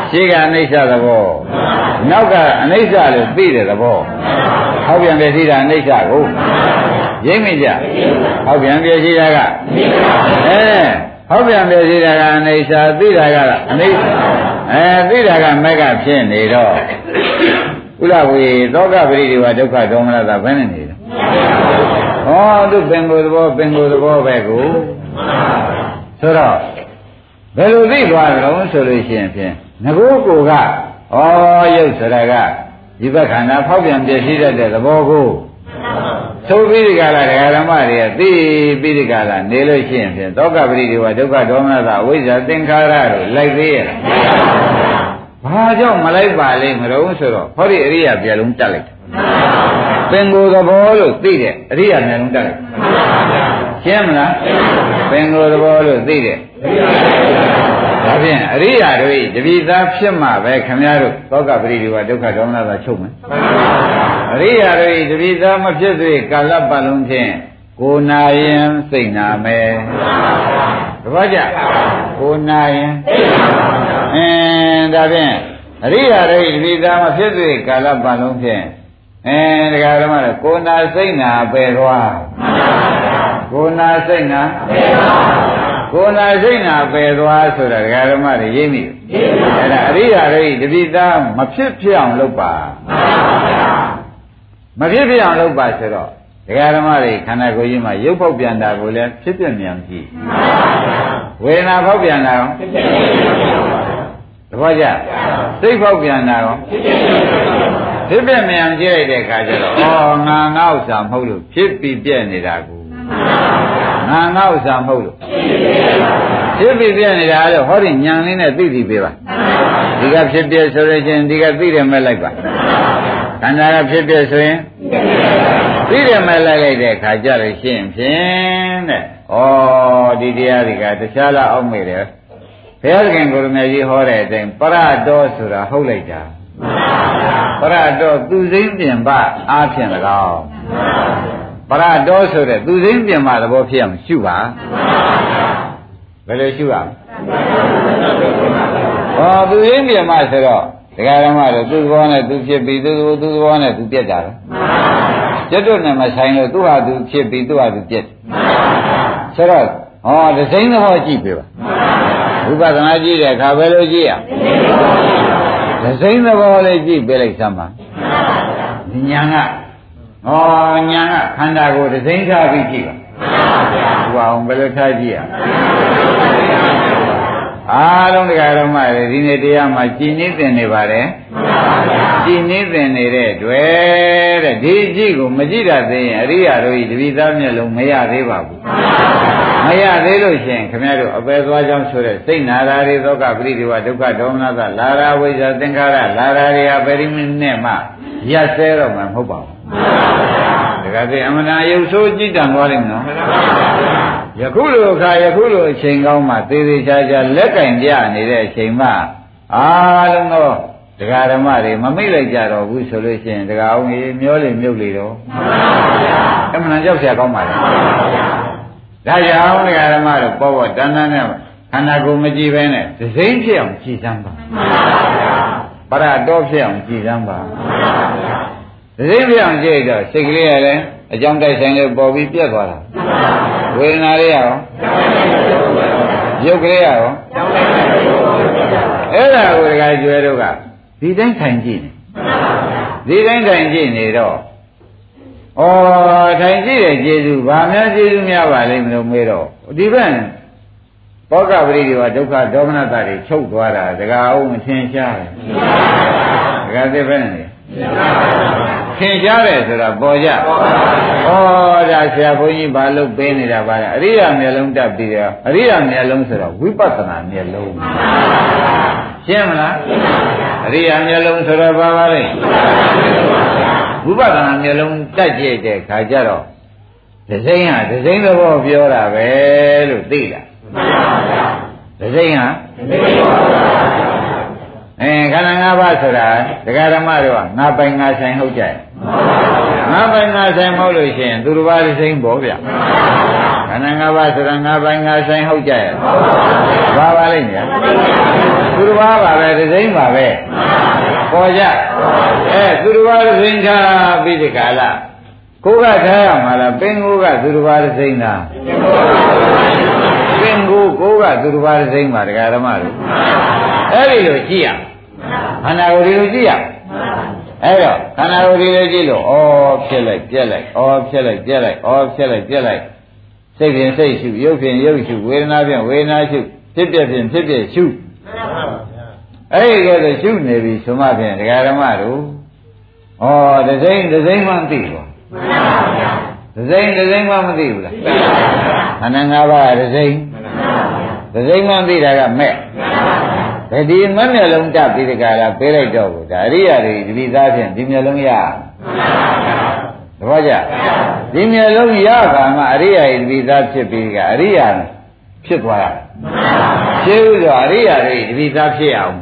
ရှိကအိဋ္ဌသဘောနောက်ကအနိစ္စလို့သိတဲ့သဘောဟောက်ပြန်ပြသိတာအိဋ္ဌကိုရိမ့်မိကြဟောက်ပြန်ပြသိတာကအဲ ဟောက်ပြန်ပြသိတာကအိဋ္ဌသိတာကအနိစ္စအဲသိတာကမက်ကဖြစ်နေတော့ဥလဝေသောကပရိဒီဝဒုက္ခဒေါမနတာဘယ်နဲ့နေလဲဟောသူပင်ကိုယ်သဘောပင်ကိုယ်သဘောပဲကိုဆိုတော့ဘယ်လိုသိသွားကြလို့ဆိုလို့ရှိရင်ဖြင့်ငကိုးကိုကဩရုပ်ဆိုတာကဒီဘက်ခန္ဓာဖောက်ပြန်ပြည့်စည်တတ်တဲ့သဘောကို သို့ပြီးဒီကလာဒကာဓမ္မတွေကသိပြီးဒီကလာနေလို့ရှိရင်ဖြင့်သောကပရိဒီဝဒုက္ခဒေါမနတာအဝိဇ္ဇာသင်္ခါရတို့လိုက်သေးရဲ့ဘာကြောင့်မလိုက်ပါလိမ့်မလို့ဆိုတော့ဟောဒီအရိယာပြလုံးတက်လိုက်ပင်ကိုယ်သဘောလို့သိတဲ့အရိယာမျက်လုံးတက်လိုက်ရှင်းမလားပင်ကိုယ်သဘောလို့သိတဲ့ဒါ ဖြင့်အရိယာတို့တပိသားဖြစ်မှပဲခမည်းတော်သောကပရိဒီဝဒုက္ခဒေါမနတာချုပ်မယ်အရိယာတို့တပိသားမဖြစ်သေးကာလပတ်လုံးဖြင့်ကိုနာရင်စိတ်နာမယ်တပည့်ကြကိုနာရင်အင်းဒါဖြင့်အရိယာတို့တပိသားမဖြစ်သေးကာလပတ်လုံးဖြင့်အဲတရားဓမ္မလည်းကိုနာစိတ်နာပယ်သွားကိုနာစိတ်နာပယ်သွား ကိုနာစိတ်နာပယ်သွားဆိုတာဒကာဓမ္မတွေရိပ်မိအဲ့ဒါအရိယာတွေတပိသားမဖြစ်ဖြစ်အောင်လုပ်ပါမဖြစ်ဖြစ်အောင်လုပ်ပါဆိုတော့ဒကာဓမ္မတွေခန္ဓာကိုယ်ကြီးမှာရုပ်ပေါက်ပြန်တာကိုလည်းဖြစ်ပြမြန်ကြည့်ဝေဒနာပေါက်ပြန်တာရောသဘောကျစိတ်ပေါက်ပြန်တာရောဖြစ်ပြမြန်ကြည့်လိုက်တဲ့အခါကျတော့ဩငါငါဥစ္စာမဟုတ်လို့ဖြစ်ပြီးပြည့်နေတာကို ငါငါဥစ္စာမဟုတ်လို့ဖြစ်ပြီးပြည့်နေတာလို့ဟောဒီညံလေးနဲ့သိသိပေးပါဒီကဖြစ်ပြဆိုရခြင်းဒီကသိတယ်မဲ့လိုက်ပါခန္ဓာကဖြစ်ပြဆိုရင်သိတယ်မဲ့လိုက်လိုက်တဲ့အခါကျလို့ရှိရင်ဖြင့်တဲ့ဩဒီတရားတွေကတခြားလားအောက်မေ့တယ်ဘုရားသခင်ကိုရမကြီးဟောတဲ့အတိုင်းပရတော်ဆိုတာဟုတ်လိုက်တာပရတော်သူစိမ့်ပြင်ပအားဖြင့်၎င်း ပရတော်ဆိုတဲ့သူစိမ့်ပြင်ပသဘောဖြစ်အောင်ရှုပါဘယ်လိုရှုရမလဲဟောသူစိမ့်ပြင်ပဆိုတော့ဒကာရမတို့သူ့သဘောနဲ့သူဖြစ်ပြီးသူ့သူ့သဘောနဲ့သူပြက်ကြတယ်ပြက်တော့နဲ့မဆိုင်လို့သူ့ဟာသူဖြစ်ပြီးသူ့ဟာသူပြက်ဆိုတော့ဟောဒစိမ့်သဘောကြည့်ပြပါဝိပဿနာကြည့်တဲ့အခါဘယ်လိုကြည့်ရဒစိမ့်သဘောလေးကြည့်ပြလိုက်စမ်းပါညာက ဟောညာကခန္ဓာကိုဒစိမ့်ထားပြီးကြည့်ပါဘုရားအောင်ဘယ်လိုထားကြည့်ရအားလုံးတရားတော်မှဒီနေ့တရားမှာကြည်နည်းတင်နေပါတယ်ကြည်နည်းတင်နေတဲ့တွေ့တဲ့ဒီကြည့်ကိုမကြည့်တတ်သေးရင်အရိယာတို့ဤတပိသားမျက်လုံးမရသေးပါဘူးမရသေးလို့ရှိရင်ခမရတို့အပယ်သွားကြောင်းဆိုတဲ့စိတ်နာရာတွေသောကပရိဒီဝဒုက္ခဒေါမနသလာရာဝိဇ္ဇာသင်္ခါရလာရာတွေဟာပရိမိနဲ့မှရက်ဆဲတော့မှမဟုတ်ပါဘူး ဒါကြတဲ့ အမနာယုတ်ဆိုးကြည်တံသွားလိမ့်မယ်နော်ယခုလိုအခါယခုလိုအချိန်ကောင်းမှသေသေးချာချာလက်ကင်ပြနေတဲ့အချိန်မှအားလုံးသောတရားဓမ္မတွေမမိတ်လိုက်ကြတော့ဘူးဆိုလို့ရှိရင်တရားအောင်ကြီးမျောလေမြုပ်လေတော့အမှန်တရားကြောက်เสียကောင်းပါလေဒါကြောင့်တရားဓမ္မတို့ပေါ်ပေါ်တန်းတန်းနဲ့ခန္ဓာကိုယ်မကြည့်ဘဲနဲ့သစိမ့်ဖြစ်အောင်ကြည်စမ်းပါပရတော်ဖြစ်အောင်ကြည်စမ်းပါသစိမ့်ဖြ စ်အောင်ကြည့်တော့စိတ်ကလေးရလည်းအကြောင်းတိုက်ဆိုင်လို့ပေါ်ပြီးပြတ်သွားတာဝေဒနာလေးရောရုပ်ကလေးရောအဲ့ဒါကိုဒကာကျွဲတို့ကဒီတိုင်းထိုင်ကြည့်နေဒီတိုင်းထိုင်ကြည့်နေတော့ဩထိုင်ကြည့်တဲ့ကျေစုဘာများကျေစုများပါလိမ့်မလို့မေးတော့ဒီဘက်ဘောဂပရိဒီဝဒုက္ခဒေါမနတာတွေချုပ်သွားတာဒကာအောင်မထင်ရှားတယ်ဒကာသိပဲနေ ထင်ရှားတယ်ဆိုတာပေါ်ကြဩဒါဆရာဘုန်းကြီးဘာလို့ပေးနေတာပါလဲအရိယာမျက်လုံးတက်ပြီးတော့အရိယာမျက်လုံးဆိုတော့ဝိပဿနာမျက်လုံးရှင်းမလားအရိယာမျက်လုံးဆိုတော့ဘာပါလဲဝိပဿနာမျက်လုံးတက်ကြည့်တဲ့ခါကျတော့ဒစိမ့်ဟာဒစိမ့်သဘောပြောတာပဲလို့သိလားဒစိမ့်ဟာအဲခန္ဓာ ၅ပါးဆိုတာတရားဓမ္မတို့ကငါပိုင်ငါဆိုင်ဟုတ်ကြရဲ့ငါပိုင်ငါဆိုင်မဟုတ်လို့ရှိရင်သူတစ်ပါးဒစိမ့်ပေါ့ဗျခန္ဓာ၅ပါးဆိုတာငါပိုင်ငါဆိုင်ဟုတ်ကြရဲ့ဘာပါလိမ့်ညာသူတစ်ပါးပါပဲဒစိမ့်ပါပဲပေါ်ကြအဲသူတစ်ပါးဒစိမ့်ထားပြီးဒီကာလကိုကထားရမှာလားပင်ကိုကသူတစ်ပါးဒစိမ့်လားပင်ကိုကိုကသူတစ်ပါးဒစိမ့်ပါတရားဓမ္မတို့အဲ့ဒီလိုကြည့်ရ ခန္ဓာကိုယ်ဒီလိုကြည့်ရအဲ့တော့ခန္ဓာကိုယ်ဒီလိုကြည့်လို့ဩဖြစ်လိုက်ပြက်လိုက်ဩဖြစ်လိုက်ပြက်လိုက်ဩဖြစ်လိုက်ပြက်လိုက်စိတ်ဖြင့်စိတ်ရှုရုပ်ဖြင့်ရုပ်ရှုဝေဒနာဖြင့်ဝေဒနာရှုဖြစ်ပြဖြင့်ဖြစ်ပြရှုအဲ့ဒီကဲဆိုရှုနေပြီဆိုမှဖြင့်ဒကာဓမ္မတို့ဩဒစိမ့်ဒစိမ့်မှမသိဘူးဒစိမ့်ဒစိမ့်မှမသိဘူးလားခန္ဓာ၅ပါးဒစိမ့်ဒစိမ့်မှသိတာကမဲ့ ဒါဒီမမျက်လုံးတက်ပြီးတကလားပေးလိုက်တော့ဘူးဒါအရိယာတွေဒီပိသားဖြင့်ဒီမျက်လုံးရသဘောကျဒီမျက်လုံးရခါမှအရိယာတွေဒီပိသားဖြစ်ပြီးကအရိယာဖြစ်သွားတာရှင်းဥစွာအရိယာတွေဒီပိသားဖြစ်အောင်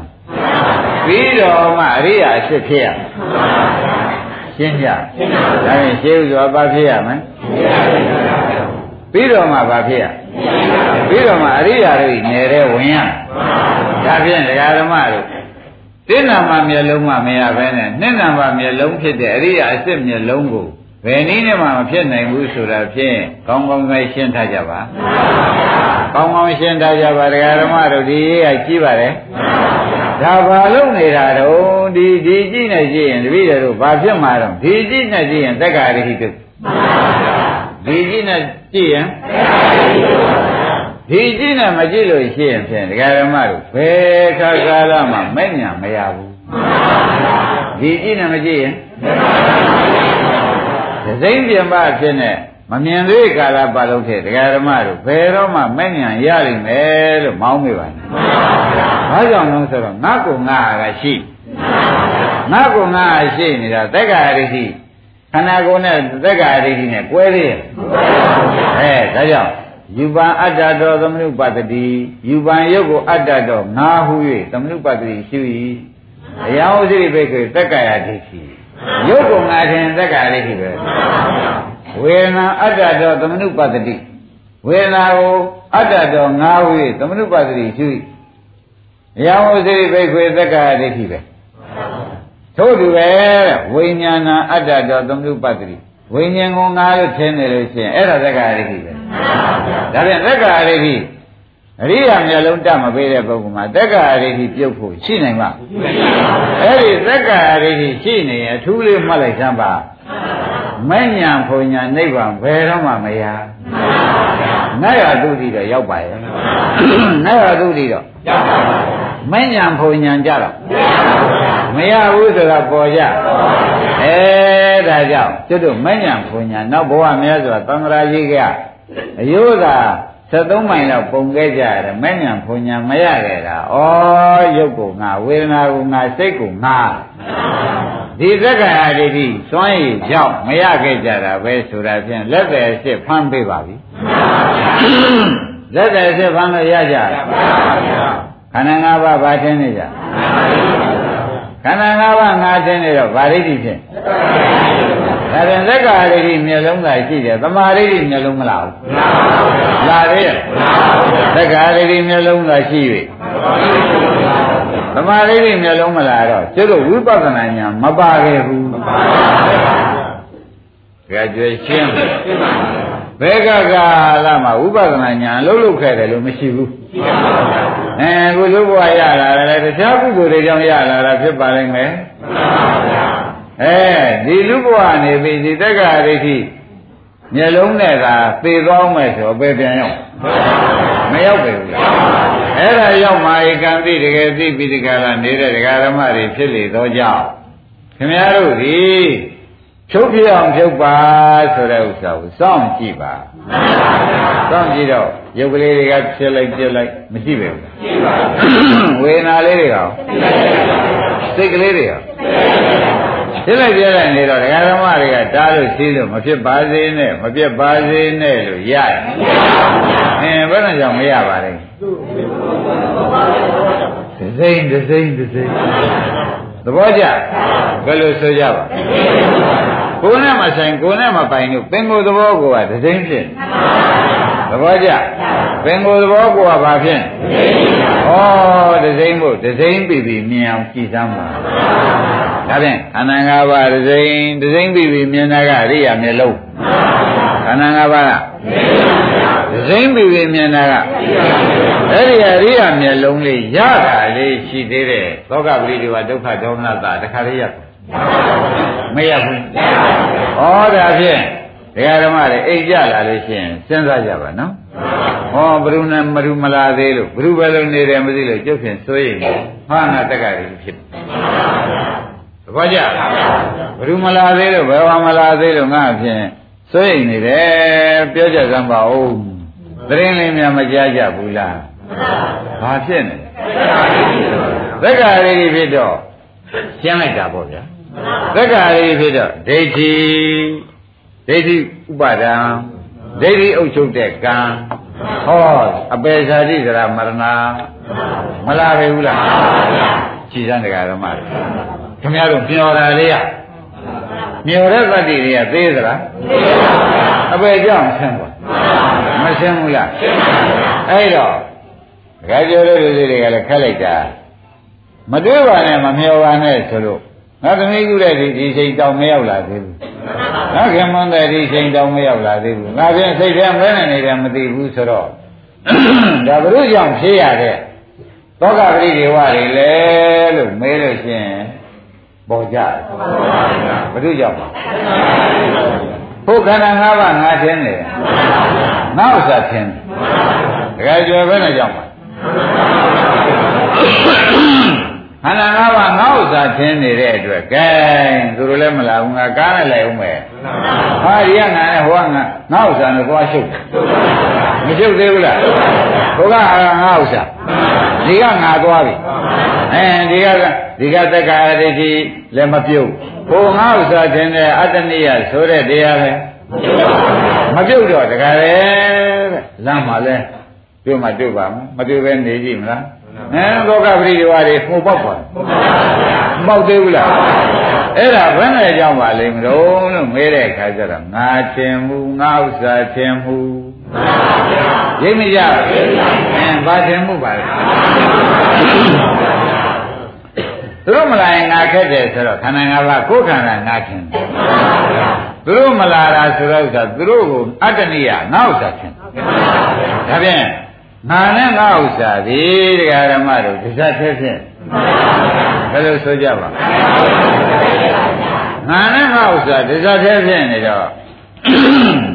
ပြီးတော့မှအရိယာအဖြစ်ဖြစ်ရရှင်းကြဒါရင်ရှင်းဥစွာဘာဖြစ်ရမလဲ ပြီးတော့မှဘာဖြစ်ရပြီးတော့မှအရိယာတွေနေတဲ့ဝင်ရဒါဖြင့်ဒကာဓမ္မတို့တိဏ္ဍာမမျက်လုံးမှမရဘဲနဲ့နှစ်ဏ္ဍာမမျက်လုံးဖြစ်တဲ့အရိယာအစစ်မျက်လုံးကိုဘယ်နည်းနဲ့မှမဖြစ်နိုင်ဘူးဆိုတာဖြင့်ကောင်းကောင်းပဲရှင်းထားကြပါကောင်းကောင်းရှင်းထားကြပါဒကာဓမ္မတို့ဒီရေးကကြည့်ပါလေဒါဘာလို့နေတာတော့ဒီဒီကြည့်နေကြည့်ရင်တပည့်တို့ဘာဖြစ်မှာတော့ဒီကြည့်နေကြည့်ရင်တက္ကရာဟိတု ဒီကြည့်နေကြည့်ရင်ဒီကြည့်နဲ့မကြည့်လို့ရှိရင်ဖြင့်ဒကာဓမ္မတို့ဘယ်ခါကာလမှမဲ့ညာမရဘူးဒီကြည့်နဲ့မကြည့်ရင်ဒစိမ့်ပြင်ပဖြစ်နေမမြင်သေးကာလပတ်လုံးဖြစ်ဒကာဓမ္မတို့ဘယ်တော့မှမဲ့ညာရလိမ့်မယ်လို့မောင်းမိပါနဲ့ဘာကြောင့်လဲဆိုတော့ငါ့ကိုငါကရှိငါ့ကိုငါရှိနေတာတက္ကရာတိ ခန္ဓာကိုယ်နဲ့တက္ကရာတိနဲ့ကွဲသေးရဲ့အဲဒါကြောင့်ယူပံအတ္တတော်သမနုပတ္တိယူပံယုတ်ကိုအတ္တတော်ငါဟု၍သမနုပတ္တိရှိ၏အယောင်ဥစိပိတ်ကိုသက္ကာယဒိဋ္ဌိရုပ်ကငါထင်သက္ကာယဒိဋ္ဌိပဲဝေဒနာအတ္တတော်သမနုပတ္တိဝေဒနာကိုအတ္တတော်ငါဝေသမနုပတ္တိရှိအယောင်ဥစိပိတ်ကိုသက္ကာယဒိဋ္ဌိပဲ ထို့တူပဲဝိညာဏအတ္တတော်သမနုပတ္တိဝိညာဉ်ကိုငါလို့ထင်နေလို့ရှိရင်အဲ့ဒါသက္ကာရတိပဲဒါပြန်သက္ကာရတိအရိယာမျက်လုံးတတ်မပေးတဲ့ပုဂ္ဂိုလ်မှာသက္ကာရတိပြုတ်ဖို့ရှိနိုင်ပါအဲ့ဒီသက္ကာရတိရှိနေရင်အထူးလေးမှတ်လိုက်စမ်းပါမဉ္ဇဉ်ဘုံညာနိဗ္ဗာန်ဘယ်တော့မှမရနတ်ရတုတိတော့ရောက်ပါရဲ့နတ်ရတုတိတော့ရောက်ပါဘူးမဉ္ဇဉ်ဘုံညာကြတော့ မရဘူးဆိုတာပေါ်ကြအဲဒါကြောင့်ကျွတ်တို့မဉ္ဇဉ်ဘုံညာနောက်ဘဝများစွာသံဃာကြီးကအယုသာ73မိုင်လောက်ပုံခဲ့ကြရတယ်မဉ္ဇဉ်ဘုံညာမရခဲ့တာဩရုပ်ကိုငါဝေဒနာကိုငါစိတ်ကိုငါဒီသက္ကာယဒိဋ္ဌိစွန့်ရည်ကြောင့်မရခဲ့ကြတာပဲဆိုတာဖြင့်လက်တယ်အစ်စ်ဖမ်းပေးပါပြီလက်တယ်အစ်စ်ဖမ်းလို့ရကြလားခန္ဓာ၅ပါးဘာထင်းနေကြ ခန္ဓာ၅ပါးငါထင်းနေတော့ဗာရိတိဖြင့်ဒါပြန်သက္ကာရိတိမျက်လုံးသာရှိတယ်သမာရိတိမျက်လုံးမလားဘူးလာသေးတယ်သက္ကာရိတိမျက်လုံးသာရှိ၍သမာဓိတွေမျက်လုံးမလာတော့ကျတို့ဝိပဿနာဉာဏ်မပါခဲ့ဘူးကြကြွယ်ရှင်းဘယ်ကကာလမှာဝိပဿနာဉာဏ်လုံးလုံးခဲ့တယ်လို့မရှိဘူး အဲကိုလူဘဝရလာတယ်တခြားပုဂ္ဂိုလ်တွေကြောင့်ရလာတာဖြစ်ပါလိမ့်မယ်အဲဒီလူဘဝနေပြီဒီတက္ကရာဒိဋ္ဌိမျက်လုံးနဲ့သာသေသွားမယ်ဆိုဘယ်ပြန်ရောက်မရောက်ပဲဘူးလားအဲ့ဒါရောက်မှဧကံတိတကယ်သိပြီးဒီကလာနေတဲ့ဒကာဓမ္မတွေဖြစ်လေတော့ကြောင့်ခင်ဗျားတို့ဒီ ဖြုတ်ပြအောင်ဖြုတ်ပါဆိုတဲ့ဥစ္စာကိုစောင့်ကြည့်ပါစောင့်ကြည့်တော့ရုပ်ကလေးတွေကဖြစ်လိုက်ပြက်လိုက်မရှိပဲဘူးရှိပါဘူးဝေဒနာလေးတွေရောစိတ်ကလေးတွေရောဖြစ်လိုက်ပြက်လိုက်နေတော့ဒကာဓမ္မတွေကတားလို့ရှိလို့မဖြစ်ပါစေနဲ့မပြက်ပါစေနဲ့လို့ရတယ်အင်းဘယ်နဲ့ကြောင့်မရပါလဲဒစိမ့်ဒစိမ့်ဒစိမ့် သဘောကျဘယ်လိုဆိုကြပါကိုယ်နဲ့မဆိုင်ကိုယ်နဲ့မပိုင်လို့ပင်ကိုယ်သဘောကိုကဒစိမ့်ဖြစ်သဘောကျပင်ကိုယ်သဘောကိုကဘာဖြစ်ဩဒစိမ့်ဖို့ဒစိမ့်ပြီပြီမြင်အောင်ကြည်စမ်းပါဒါဖြင့်ခန္ဓာ၅ပါးဒစိမ့်ဒစိမ့်ပြီပြီမြင်တာကအရိယာမျက်လုံးခန္ဓာ၅ပါးက ဒစိမ့်ပြီပြီမြင်တာကအဲ့ဒီအရိယာမျက်လုံးလေးရတာလေးရှိသေးတယ်သောကပရိဒီဝဒုက္ခဒေါမနတာတခါလေးရမရဘူးဩဒါဖြင့်ဒကာဓမ္မတွေအိတ်ကြလာလို့ရှိရင်စဉ်းစားကြပါနော်ဟောဘုရုနဲ့မရုမလာသေးလို့ဘုရုပဲလို့နေတယ်မသိလို့ကျုပ်ဖြင့်စိုးရိမ်ဟာနာတက္ကရီဖြစ်သဘောကျဘုရုမလာသေးလို့ဘယ်ဝမလာသေးလို့ငါဖြင့်စိုးရိမ်နေတယ်ပြောကြစမ်းပါဦး သတင်းလေးများမကြားကြဘူးလားဘာဖြစ်နေသက္ကာရီဖြစ်တော့ရှင်းလိုက်တာပေါ့ဗျာသက္ကာရီဖြစ်တော့ဒိဋ္ဌိဒိဋ္ဌိဥပါဒံဒိဋ္ဌိအုပ်ချုပ်တဲ့ကံဟောအပေဇာတိသရမရဏမလာပဲဘူးလားကြည်စမ်းတရားဓမ္မတွေခင်ဗျားတို့မျောတာလေးရမျောတဲ့သတ္တိတွေကသေးသလား အပေကြောင့်ဆင်းပါမဆင်းဘူးလားအဲ့တော့ဒကာကျော်တို့လူတွေကလည်းခက်လိုက်တာမတွေးပါနဲ့မမျောပါနဲ့ဆိုလို့ငါသမီးကူတဲ့ဒီဒီချိန်တောင်မရောက်လာသေးဘူးငါခင်မွန်းတဲ့ဒီချိန်တောင်မရောက်လာသေးဘူးငါပြန်စိတ်ထဲမဲနေနေတယ်မသိဘူးဆိုတော့ဒါဘုရုကြောင့်ဖြေရတဲ့သောကပရိဒေဝတွေလေလို့မေးလို့ရှိရင်ပေါ်ကြတယ်ဘုရုကြောင့်ပါ ဘုခန္ဓာ၅ပါးငါထင်းတယ်ငါဥစ္စာထင်းတယ်တကယ်ကြွယ်ပဲနဲ့ကြောင့်ပါခန္ဓာ၅ပါးငါဥစ္စာထင်းနေတဲ့အတွက်ကဲသူတို့လည်းမလာဘူးငါကားနဲ့လိုက်အောင်မယ်ဟာဒီကငါနဲ့ဟိုကငါငါဥစ္စာနဲ့သွားရှုပ်မရှုပ်သေးဘူးလားဟိုကငါဥစ္စာဒီကငါသွားပြီအဲဒီကဒီကတက္ကရာဒိဋ္ဌိလည်းမပြုတ် ဟိုငါဥစ္စာထင်းတဲ့အတ္တနိယဆိုတဲ့တရားပဲမပြုတ်တော့တကယ်လေတဲ့လမ်းမှာလဲတွေ့မှတွေ့ပါမမတွေ့ပဲနေကြည့်မလားအဲသောကပရိဒီဝါတွေမှုပေါက်ပါမှုပေါက်သေးဘူးလားအဲ့ဒါဘယ်နဲ့ကြောင့်ပါလိမ့်မလို့လို့မေးတဲ့အခါကျတော့ငါထင်မှုငါဥစ္စာထင်မှုရိပ်မကြအဲဘာထင်မှုပါလဲ သူတို့မလာရင်ငါခက်တယ်ဆိုတော့ခန္ဓာ၅ပါးကိုယ်ခန္ဓာငါထင်တယ်သူတို့မလာတာဆိုတော့ဥစ္စာသူတို့ကိုအတ္တနိယငါဥစ္စာထင်တယ်ဒါဖြင့်ငါနဲ့ငါဥစ္စာဒီတရားဓမ္မတို့ဒီစားဖြစ်ဖြစ်ဘယ်လိုဆိုကြပါငါနဲ့ငါဥစ္စာဒီစားဖြစ်ဖြစ်နေတော့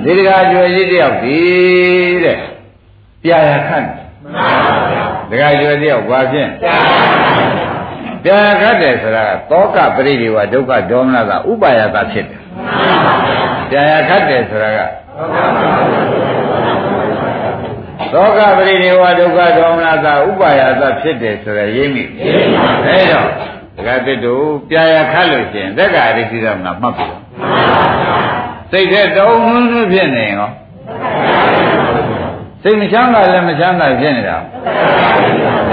ဒီတရားကျွယ်ကြီးတယောက်ဒီတဲ့ပြာရခတ်ဒကာကျွယ်တယောက်ဘာဖြစ်ပြာရခ တ်တယ်ဆိုတာကတောကပရိဒီဝဒုက္ခဒေါမနကဥပါယကဖြစ်တယ်ပြာရခတ်တယ်ဆိုတာကသောကပရိဒေဝဒုက္ခဒေါမနတာဥပါယသဖြစ်တယ်ဆိုရရိပ်မိအဲတော့ဒကာတစ်တို့ပြာရခတ်လို့ရှိရင်သက်္ကာရိတိရမနာမှတ်ပြီစိတ်ထဲတုံးနှင်းဖြစ်နေရော စိတ်မချမ်းသာလည်းမချမ်းသာဖြစ်နေတာ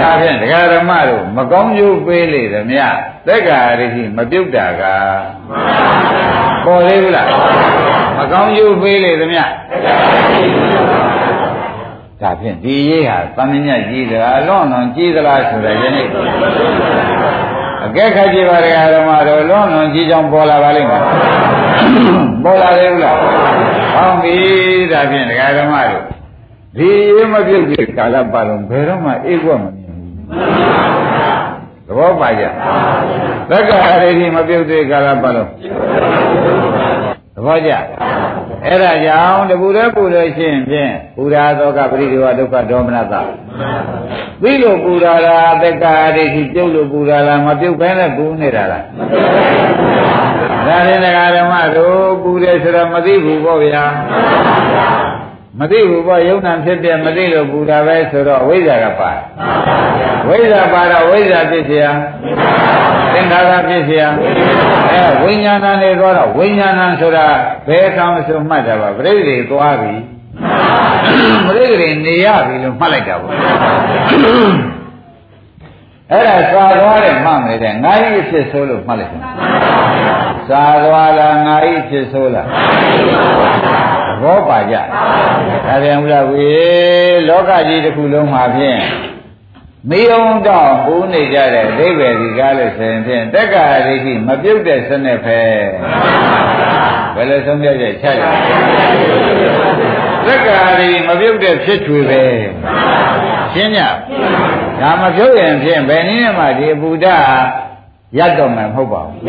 ဒါဖြင့်ဒကာဓမ္မတို့မကောင်းကျိုးပေးလေသမျှသက်္ကာရိတိမပြုတ်တာကပေါ်သေးဘူးလားမကောင်းကျိုးပေးလေသမျှဒါဖြင့်ဒီရေးဟာသမញ្ញကြီးသလားလွန်လွန်ကြီးသလားဆိုတဲ့ယနေ့အကဲခတ်ကြည့်ပါရဓမ္မတို့လွန်လွန်ကြီးကြောင်ပေါ်လာပါလိမ့်မယ်ပေါ်လာတယ်ဘူးလားဟောင်းပြီဒါဖြင့်ဒကာဓမ္မတို့ ဒီရေးမပြုတ်တဲ့ကာလပတ်လုံးဘယ်တော့မှအေးကွက်မမြင်ဘူးသဘောပါကြသက္ကာရတိမပြုတ်တဲ့ကာလပတ်လုံးသဘောကြအဲ့ဒါကြောင့်တပူရဲပူလို့ရှိရင်ဖြင့်ပူရာသောကပရိဒီဝဒုက္ခဒေါမနတပြီးလို့ပူရာလားသက္ကာရတိပြုတ်လို့ပူရာလားမပြုတ်ဘဲနဲ့ပူနေတာလားဒါရင်ဒကာဓမ္မတို့ပူတယ်ဆိုတော့မသိဘူးပေါ့ဗျာ မသိဘူးပေါ့ယုံနာဖြစ်ပြမသိလို့ပူတာပဲဆိုတော့ဝိဇ္ဇာကပါဝိဇ္ဇာပါတော့ဝိဇ္ဇာဖြစ်เสียသင်္ခါရဖြစ်เสียအဲဝိညာဏနဲ့သွားတော့ဝိညာဏဆိုတာဘယ်ကံဆိုမှတ်တာပါပြိဋိသွားပြီပြိဋိနေရပြီလို့မှတ်လိုက်တာပေါ့အဲ့ဒါသာသွားတယ်မှတ်မယ်တဲ့ငါဤဖြစ်ဆိုလို့မှတ်လိုက်တယ်သာသွားလားငါဤဖြစ်ဆိုလား ဘောပါကြဒါပြန်ဦးလားဝေလောကကြီးတစ်ခုလုံးမှာဖြင့်မေယုံတော့ပူးနေကြတဲ့အဓိပ္ပာယ်ဒီကားလို့ဆိုရင်ဖြင့်တက္ကရာဒိဋ္ဌိမပြုတ်တဲ့စနစ်ပဲဘယ်လိုဆုံးဖြတ်ချက်ချရတက္ကရာဒိဋ္ဌိမပြုတ်တဲ့ဖြစ်ချွေပဲရှင်းညဒါမပြုတ်ရင်ဖြင့်ဘယ်နည်းမှဒီအပူဒ္ဒ ရတ်တော့မှမဟုတ်ပါဘူး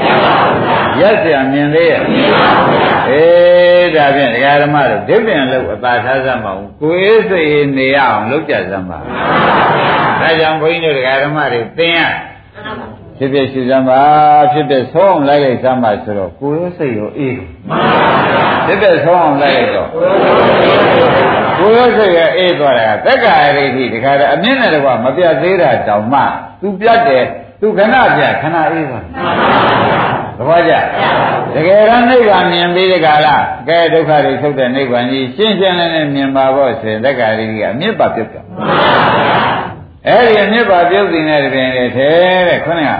ရက်เสียမြင်သေးရဲ့အေးဒါဖြင့်ဒကာဓမ္မတို့ဒိဋ္ဌိလို့အသာထားစမ်းပါဦးကိုယ်စိတ်နေရအောင်လုပ်ကြစမ်းပါဒါကြောင့်ဘုန်းကြီးတို့ဒကာဓမ္မတွေသင်ရဖြစ်ဖြစ်ရှိစမ်းပါဖြစ်ဖြစ်ဆုံးအောင်လိုက်လိုက်စမ်းပါဆိုတော့ကိုယ်စိတ်ရောအေးဖြစ်ဖြစ်ဆုံးအောင်လိုက်လိုက်တော့ကိုယ်စိတ်ရဲ့အေးသွားတာကတက္ကရာရိတိဒကာရအမြင့်နဲ့တော့မပြတ်သေးတာတောင်မှသူပြတ်တယ် သူခဏပြခဏအေးသွားသဘောကျတကယ်တော့နိဗ္ဗာန်မြင်ပြီးဒီကလာကဲဒုက္ခတွေထုတ်တဲ့နိဗ္ဗာန်ကြီးရှင်းရှင်းလင်းလင်းမြင်ပါဖို့ဆိုရင်တက္ကရာရိတိကအမြင့်ပါပြုတ်တယ်အဲ့ဒီအမြင့်ပါပြုတ်နေတဲ့တွင်လေထဲတဲ့ခொနဲ့က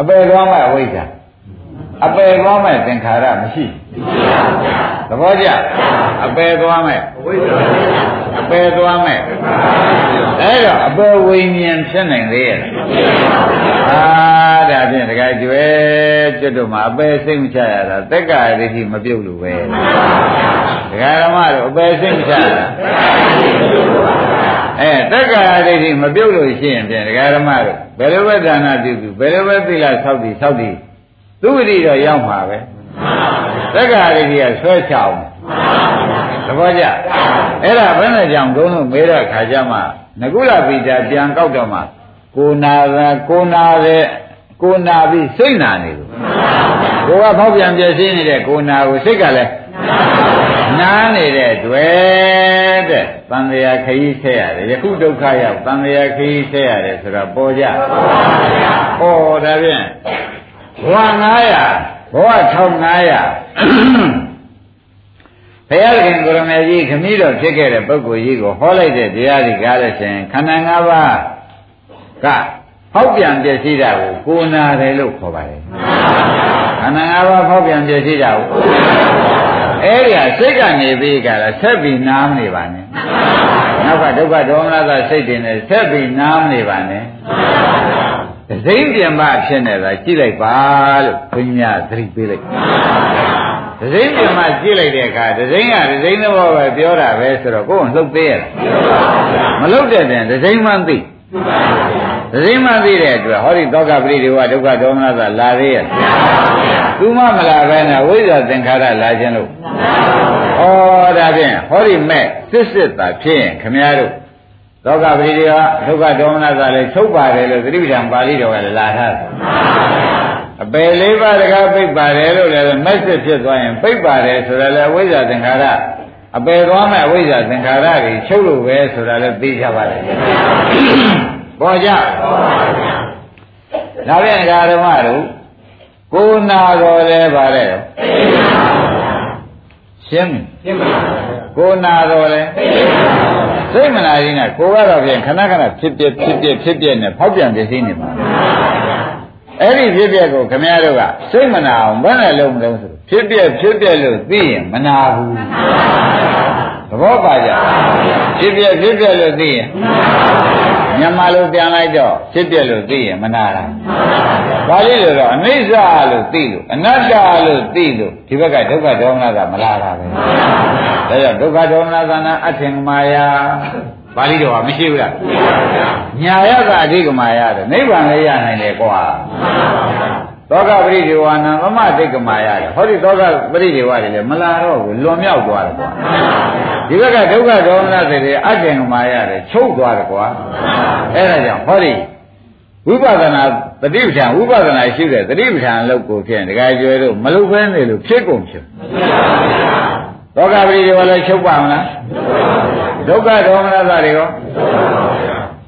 အပယ်သွားမဲ့အဝိဇ္ဇာအပယ်သွားမဲ့သင်္ခါရမရှိ သဘောကျအပယ်သွားမဲ့အဝိဇ္ဇာအပယ်သွားမဲ့အဲ့တော့အပယ်ဝိညာဉ်ဖြစ်နိုင်သေးရဲ့အာဒါဖြင့်တခါကျွဲကျွတ်တို့မှာအပယ်စိတ်မချရတာတက္ကရာဒိဋ္ဌိမပြုတ်လို့ပဲဒကာဓမ္မတို့အပယ်စိတ်မချရတာအဲတက္ကရာဒိဋ္ဌိမပြုတ်လို့ရှိရင်ဖြင့်ဒကာဓမ္မတို့ဘယ်လိုပဲဒါနပြုပြုဘယ်လိုပဲသီလဆောက်တည်ဆောက်တည်သူဝိရိတော့ရောက်မှာပဲ တက္ကရာဒိဋ္ဌိကဆွဲချအောင်သဘောကျအဲ့ဒါဘယ်နဲ့ကြောင့်ဒုံလို့မေးတဲ့ခါကျမှငကုလပိတာပြန်ကောက်တော့မှကိုနာကိုနာတဲ့ကိုနာပြီးစိတ်နာနေလို့ကိုကဖောက်ပြန်ပြည့်စည်နေတဲ့ကိုနာကိုစိတ်ကလည်းနားနေတဲ့တွေ့တဲ့တန်လျာခရီးဆက်ရတယ်ယခုဒုက္ခရောက်တန်လျာခရီးဆက်ရတယ်ဆိုတော့ပေါ်ကြဟောဒါဖြင့်ဘဝ900 ဘဝ1500ဘုရားခင်ကိုရမေကြီးခမည်းတော်ဖြစ်ခဲ့တဲ့ပုဂ္ဂိုလ်ကြီးကိုဟောလိုက်တဲ့တရားတွေကားလို့ရှိရင်ခန္ဓာ၅ပါးကဟောက်ပြန်ပြည့်စည်တာကိုကိုနာတယ်လို့ခေါ်ပါတယ်ခန္ဓာ၅ပါးဟောက်ပြန်ပြည့်စည်တာကိုအဲ့ဒီဟာစိတ်ကနေပြီးကြတာဆက်ပြီးနားမနေပါနဲ့နောက်ကဒုက္ခဒေါမနသာစိတ်တင်နေဆက်ပြီးနားမနေပါနဲ့ ဒစိမ့်ပြန်မဖြစ်နေတာကြည့်လိုက်ပါလို့ဘုရားသတိပေးလိုက်ဒစိမ့်ပြန်မကြည့်လိုက်တဲ့အခါဒစိမ့်ကဒစိမ့်သဘောပဲပြောတာပဲဆိုတော့ကိုယ်ကလှုပ်သေးရလားမလှုပ်တဲ့တဲ့ဒစိမ့်မှသိဒစိမ့်မှသိတဲ့အတွက်ဟောဒီသောကပရိဒေဝဒုက္ခဒေါမနသာလာသေးရဲ့သူမမလာပဲနဲ့ဝိဇ္ဇာသင်္ခါရလာခြင်းလို့ဩဒါဖြင့်ဟောဒီမဲ့စစ်စစ်သာဖြစ်ရင်ခမည်းတော် သောကပရိဒေဝဒုက္ခဒေါမနသာလည်းချုပ်ပါတယ်လို့သတိပဋ္ဌာန်ပါဠိတော်ကလည်းလာထားတယ်အပယ်လေးပါးတကားပိတ်ပါတယ်လို့လည်းမက်စစ်ဖြစ်သွားရင်ပိတ်ပါတယ်ဆိုတော့လည်းဝိဇ္ဇာသင်္ခါရအပယ်သွားမဲ့ဝိဇ္ဇာသင်္ခါရတွေချုပ်လို့ပဲဆိုတာလည်းသိကြပါလေပေါ်ကြဒါဖြင့်ဓမ္မတို့ကိုနာတော်လဲပါလေရှင်းပြီကိုနာတော်လဲ စိတ်မနာရင်ကကိုကတော့ဖြင့်ခဏခဏဖြစ်ပြဖြစ်ပြဖြစ်ပြနဲ့ဖောက်ပြန်ပြသိနေမှာအဲ့ဒီဖြစ်ပြကိုခမည်းတော်ကစိတ်မနာအောင်ဘယ်နဲ့လုံးမလုံးဆိုဖြစ်ပြဖြစ်ပြလို့သိရင်မနာဘူးသဘောပါကြဖြစ်ပြဖြစ်ပြလို့သိရင်မြန် မာလိုပြန်လိုက်တော့ဖြစ်ပြလို့သိရင်မနာတာဘာလို့လဲတော့အနိစ္စလို့သိလို့အနတ္တလို့သိလို့ဒီဘက်ကဒုက္ခဒေါမနကမလာတာပဲဒါကြောင့်ဒုက္ခဒေါမနသနာအထင်မာယာပါဠိတော်ကမရှိဘူးလားညာရကအဓိကမာယာတဲ့နိဗ္ဗာန်လည်းရနိုင်တယ်ကွာ သောကပရိဒေဝနာသမတိတ်ကမာရတယ်ဟောဒီသောကပရိဒေဝတွေလည်းမလာတော့ဘူးလွန်မြောက်သွားတယ်ကွာဒီဘက်ကဒုက္ခဒေါမနတွေအတ္တကမာရတယ်ချုပ်သွားတယ်ကွာအဲ့ဒါကြောင့်ဟောဒီဝိပဿနာတတိပဋ္ဌာန်ဝိပဿနာရှိတဲ့တတိပဋ္ဌာန်လောက်ကိုဖြစ်ရင်ဒကာကျွဲတို့မလုဘဲနေလို့ဖြစ်ကုန်ဖြစ်သောကပရိဒေဝလည်းချုပ်ပါမလားဒုက္ခဒေါမနသတွေရော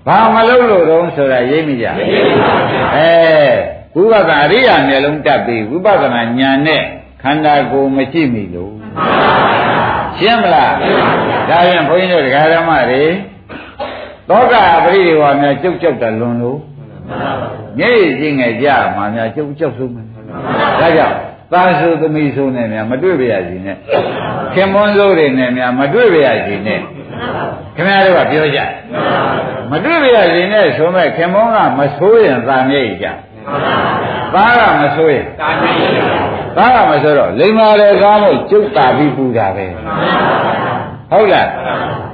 ဘာမလုပ်လို့တုံးဆိုတာရိပ်မိကြအဲ ဝိပဿနာအရိယာမျက်လုံးတက်ပြီးဝိပဿနာဉာဏ်နဲ့ခန္ဓာကိုယ်မရှိမိလို့ရှင်းမလားဒါပြန်ဘုန်းကြီးတို့ဒကာဓမ္မတွေသောကပရိဒီဝါများကြုတ်ကြောက်တာလွန်လို့မျက်ရည်ချင်းငယ်ကြမှာများကြုတ်ကြောက်ဆုံးမယ်ဒါကြောင့်သာသုသမီးဆိုနဲ့များမတွေ့ပါရစီနဲ့ခင်မွန်းစိုးတွေနဲ့များမတွေ့ပါရစီနဲ့ခင်ဗျားတို့ကပြောကြမတွေ့ပါရစီနဲ့ဆိုမဲ့ခင်မွန်းကမဆိုးရင်သာမျက်ရည်ကြ သားကမဆိုးရင်သားကမဆိုးတော့လိမ္မာလေကားလို့ကျုပ်တာပြီးပူတာပဲဟုတ်လား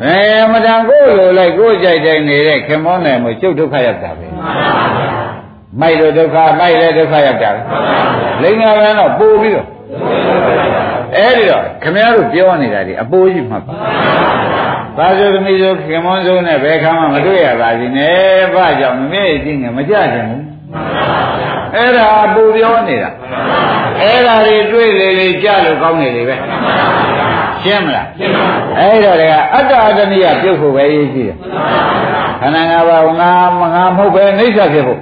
အဲမတန်ကိုလိုလိုက်ကိုကြိုက်တိုင်းနေတဲ့ခင်မောနယ်မှာကျုပ်ဒုက္ခရောက်တာပဲမိုက်လို့ဒုက္ခမိုက်လည်းဒုက္ခရောက်တာပဲလိမ္မာပဲတော့ပို့ပြီးတော့အဲ့ဒီတော့ခမည်းတော်ပြောနေတာဒီအပိုးကြီးမှတ်ပါသာဇုသမီးဆိုခင်မွန်းဆုံးနဲ့ဘယ်ခါမှမတွေ့ရပါဘူးနဲ့ဘာကြောင့်မမေ့ကြည့်ငယ်မကြကြဘူး အဲ့ဒါပူပြောနေတာအဲ့ဒါတွေတွေ့လေလေကြလို့ကောင်းနေလေပဲရှင်းမလားရှင်းပါဘူးအဲ့တော့ကအတ္တအတ္တနိယပြုတ်ဖို့ပဲရေးကြည့်တယ်ခန္ဓာ၅ပါးငါငါမဟုတ်ပဲအိဋ္ဌဖြစ်ဖို့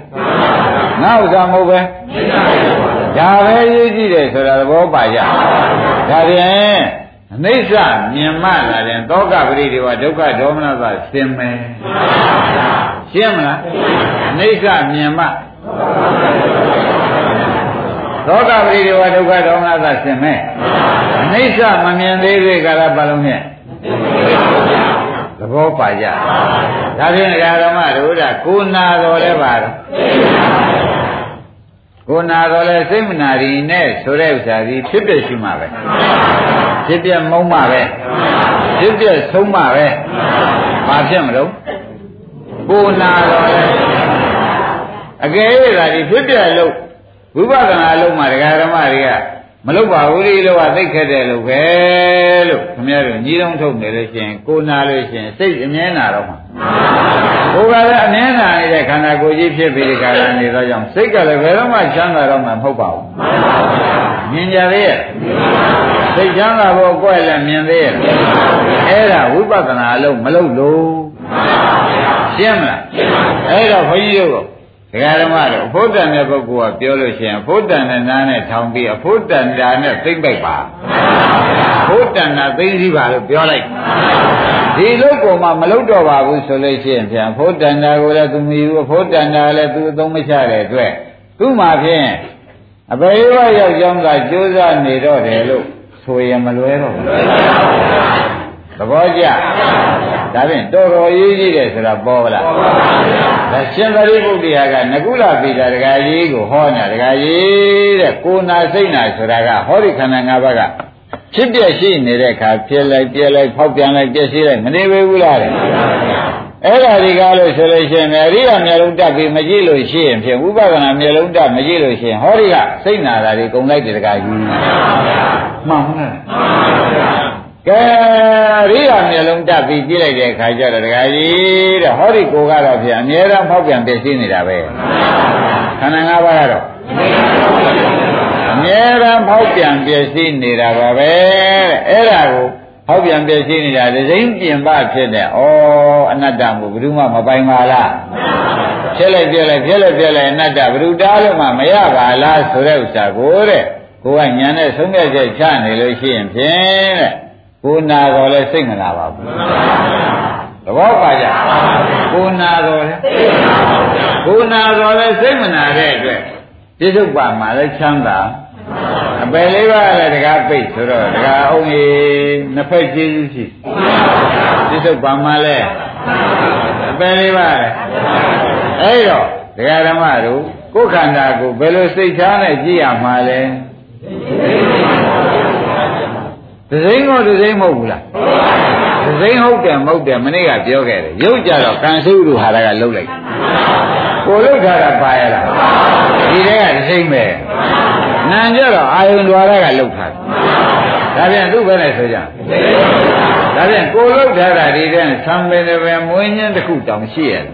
ငါဥစ္စာမဟုတ်ပဲဒါပဲရေးကြည့်တယ်ဆိုတာသဘောပါကြဒါဖြင့်အနိစ္စမြင်မှလာတယ်သောကပရိဒေဝဒုက္ခဒေါမနသစင်မယ်ရှင်းမလားအနိစ္စမြင်မှ သောကပရိဒေဝဒုက္ခဒေါမနသဆင်မဲ့အနိစ္စမမြင်သေးသေးကာလပတ်လုံးနဲ့သဘောပါကြဒါဖြင့်ဓမ္မတို့ကကိုနာတော်လဲပါတော့ကိုနာတော်လဲစိတ်မနာရီနဲ့ဆိုတဲ့ဥစ္စာဒီဖြစ်ဖြစ်ရှိမှာပဲဖြစ်ပြမုံမှာပဲဖြစ်ပြဆုံးမှာပဲဘာဖြစ်မလို့ကိုနာတော်လဲ အကယ်၍သာဒီဖြစ်ပြလို့ဝိပဿနာလုံးမှာဒကာဓမ္မတွေကမလုပ်ပါဘူးဒီလောကသိခက်တယ်လို့ပဲလို့ခင်ဗျားတို့ညီတော်ထုတ်နေလို့ရှိရင်ကိုနာလို့ရှိရင်စိတ်အမြဲနာတော့မှာကိုယ်ကလည်းအမြဲနာနေတဲ့ခန္ဓာကိုယ်ကြီးဖြစ်ပြီးဒီကာလနေတော့ကြောင့်စိတ်ကလည်းဘယ်တော့မှချမ်းသာတော့မှမဟုတ်ပါဘူးမြင်ကြသေးရဲ့စိတ်ချမ်းသာဖို့ကိုယ်လည်းမြင်သေးရဲ့အဲ့ဒါဝိပဿနာအလုံးမလုပ်လို့ရှင်းမလားအဲ့တော့ဘုန်းကြီးတို့က ဒကာဓမ္မတို့အဖို့တန်တဲ့ပုဂ္ဂိုလ်ကပြောလို့ရှိရင်အဖို့တန်တဲ့နားနဲ့ထောင်ပြီးအဖို့တန်တာနဲ့သိမ့်ပိုက်ပါအဖို့တန်တာသိမ့်စီပါလို့ပြောလိုက်ဒီလုတ်ကောင်မှမလုတ်တော့ပါဘူးဆိုလို့ရှိရင်ပြန်အဖို့တန်တာကိုလည်းသူမီဘူးအဖို့တန်တာလည်းသူအသုံးမချတဲ့အတွက်သူ့မှာဖြင့်အပေရောရောက်ကြောင်းကကြိုးစားနေတော့တယ်လို့ဆိုရင်မလွဲတော့ဘူးသဘောကျ ဒါဖြင့်တော်တော်ရေးကြီးတယ်ဆိုတာပေါ်ပါလားပေါ်ပါဗျာဒါရှင်သာရိပုတ္တရာကနကုလပိတာဒကာကြီးကိုဟောညာဒကာကြီးတဲ့ကိုနာစိတ်နာဆိုတာကဟောဒီခန္ဓာ၅ပါးကဖြစ်ပြရှိနေတဲ့အခါပြက်လိုက်ပြက်လိုက်ဖောက်ပြန်လိုက်ပြက်စီးလိုက်မနေဘူးလားတဲ့အဲ့ဒါဒီကားလို့ဆိုလို့ရှိရင်အရိယာမျက်လုံးတက်ပြီးမကြည့်လို့ရှိရင်ဖြင့်ဥပဒနာမျက်လုံးတက်မကြည့်လို့ရှိရင်ဟောဒီကစိတ်နာတာတွေကုန်လိုက်တယ်တကားကြီးမှန်ပါဗျာ ကဲရိယာမျက်လုံးတက်ပြီးကြည့်လိုက်တဲ့အခါကျတော့တခါကြီးတဲ့ဟောဒီကိုကတော့ဖြင့်အမြဲတမ်းဖောက်ပြန်ပြည့်စည်နေတာပဲခန္ဓာ၅ပါးကတော့အမြဲတမ်းဖောက်ပြန်ပြည့်စည်နေတာပါပဲတဲ့အဲ့ဒါကိုဖောက်ပြန်ပြည့်စည်နေတာဒစိမ့်ပြင်ပဖြစ်တဲ့ဩအနတ္တမို့ဘယ်သူမှမပိုင်ပါလားဖြစ်လိုက်ပြက်လိုက်ဖြစ်လိုက်ပြက်လိုက်အနတ္တဘယ်သူတားလို့မှမရပါလားဆိုတဲ့ဥစ္စာကိုတဲ့ကိုကညာနဲ့ဆုံးဖြတ်ချက်ချနေလို့ရှိရင်ဖြင့်တဲ့ ကိုနာတော်လဲစိတ်မနာပါဘူးသဘောပါကြကိုနာတော်လဲကိုနာတော်လဲစိတ်မနာတဲ့အတွက်ပြစ္ဆုတ်ပါမှာလဲချမ်းသာအပယ်လေးပါးလည်းတကားပိတ်ဆိုတော့တကားအောင်ကြီးနှစ်ဖက်ကျေးဇူးရှိပြစ္ဆုတ်ပါမှာလဲအပယ်လေးပါးလဲအဲ့တော့ဒကာဓမ္မတို့ကိုယ်ခန္ဓာကိုဘယ်လိုစိတ်ချမ်းနဲ့ကြည့်ရမှာလဲ ဒဇိန်ကိုဒဇိန်မဟုတ်ဘူးလားဒဇိန်ဟုတ်တယ်မဟုတ်တယ်မနေ့ကပြောခဲ့တယ်ရုပ်ကြတော့ကံစုတို့ဟာကလှုပ်လိုက်ကိုလှုပ်ထားတာပါရလားဒီတဲကဒဇိန်ပဲနာကြတော့အာယုန်တော်ရကလှုပ်ထားတယ်ဒါပြန်သူ့ပဲနဲ့ဆိုကြဒါပြန်ကိုလှုပ်ထားတာဒီတဲ့ဆံပင်တွေမွေးညင်းတစ်ခုတောင်ရှိရတယ်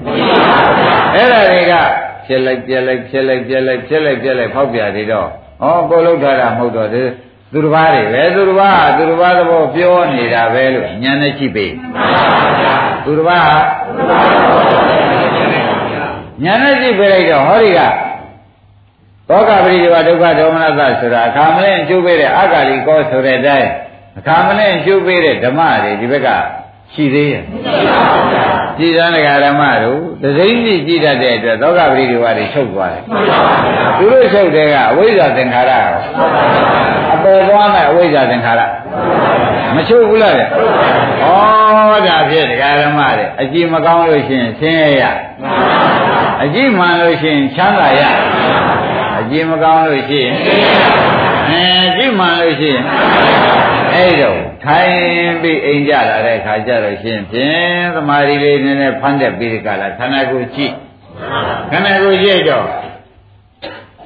အဲ့ဒါတွေကဖြစ်လိုက်ပြက်လိုက်ဖြစ်လိုက်ပြက်လိုက်ဖြစ်လိုက်ပြက်လိုက်ဖောက်ပြနေတော့ဩကိုလှုပ်ထားတာမဟုတ်တော့သူ တစ်ပါးတွေပဲသူတစ်ပါးသူတစ်ပါးသဘောပြောနေတာပဲလို့ညာနဲ့ကြည့်ပေးသူတစ်ပါးညာနဲ့ကြည့်ပေးလိုက်တော့ဟောဒီကသောကပရိဒီဝဒုက္ခဒေါမနသဆိုတာအခါမလဲအကျိုးပေးတဲ့အဂါလီကောဆိုတဲ့အတိုင်းအခါမလဲအကျိုးပေးတဲ့ဓမ္မတွေဒီဘက်ကရှိသေးရဲ့ကြည်သံဃာဓမ္မတို့သစိမ့်ကြီးကြည်တတ်တဲ့အတွက်သောကပရိဒီဝတွေချုပ်သွားတယ်သူတို့ချုပ်တဲ့ကအဝိဇ္ဇာသင်္ခါရရောအ ပယ်သွားမဲ့အဝိဇ္ဇာသင်္ခါရမချုပ်ဘူးလားတဲ့ဩဒါဖြစ်ဒကာဓမ္မတွေအကြည့်မကောင်းလို့ရှိရင်ဆင်းရဲရအကြည့်မှန်လို့ရှိရင်ချမ်းသာရအကြည့်မကောင်းလို့ရှိရင်အဲကြည့်မှန်လို့ရှိရင်အဲ့တော့ထိုင်ပြီးအိမ်ကြလာတဲ့ခါကျတော့ရှင်ဖြင့်သမာဓိလေးနည်းနည်းဖန်းတဲ့ပြီးဒီကလာခန္ဓာကိုယ်ကြည့်ခန္ဓာကိုယ်ကြည့်တော့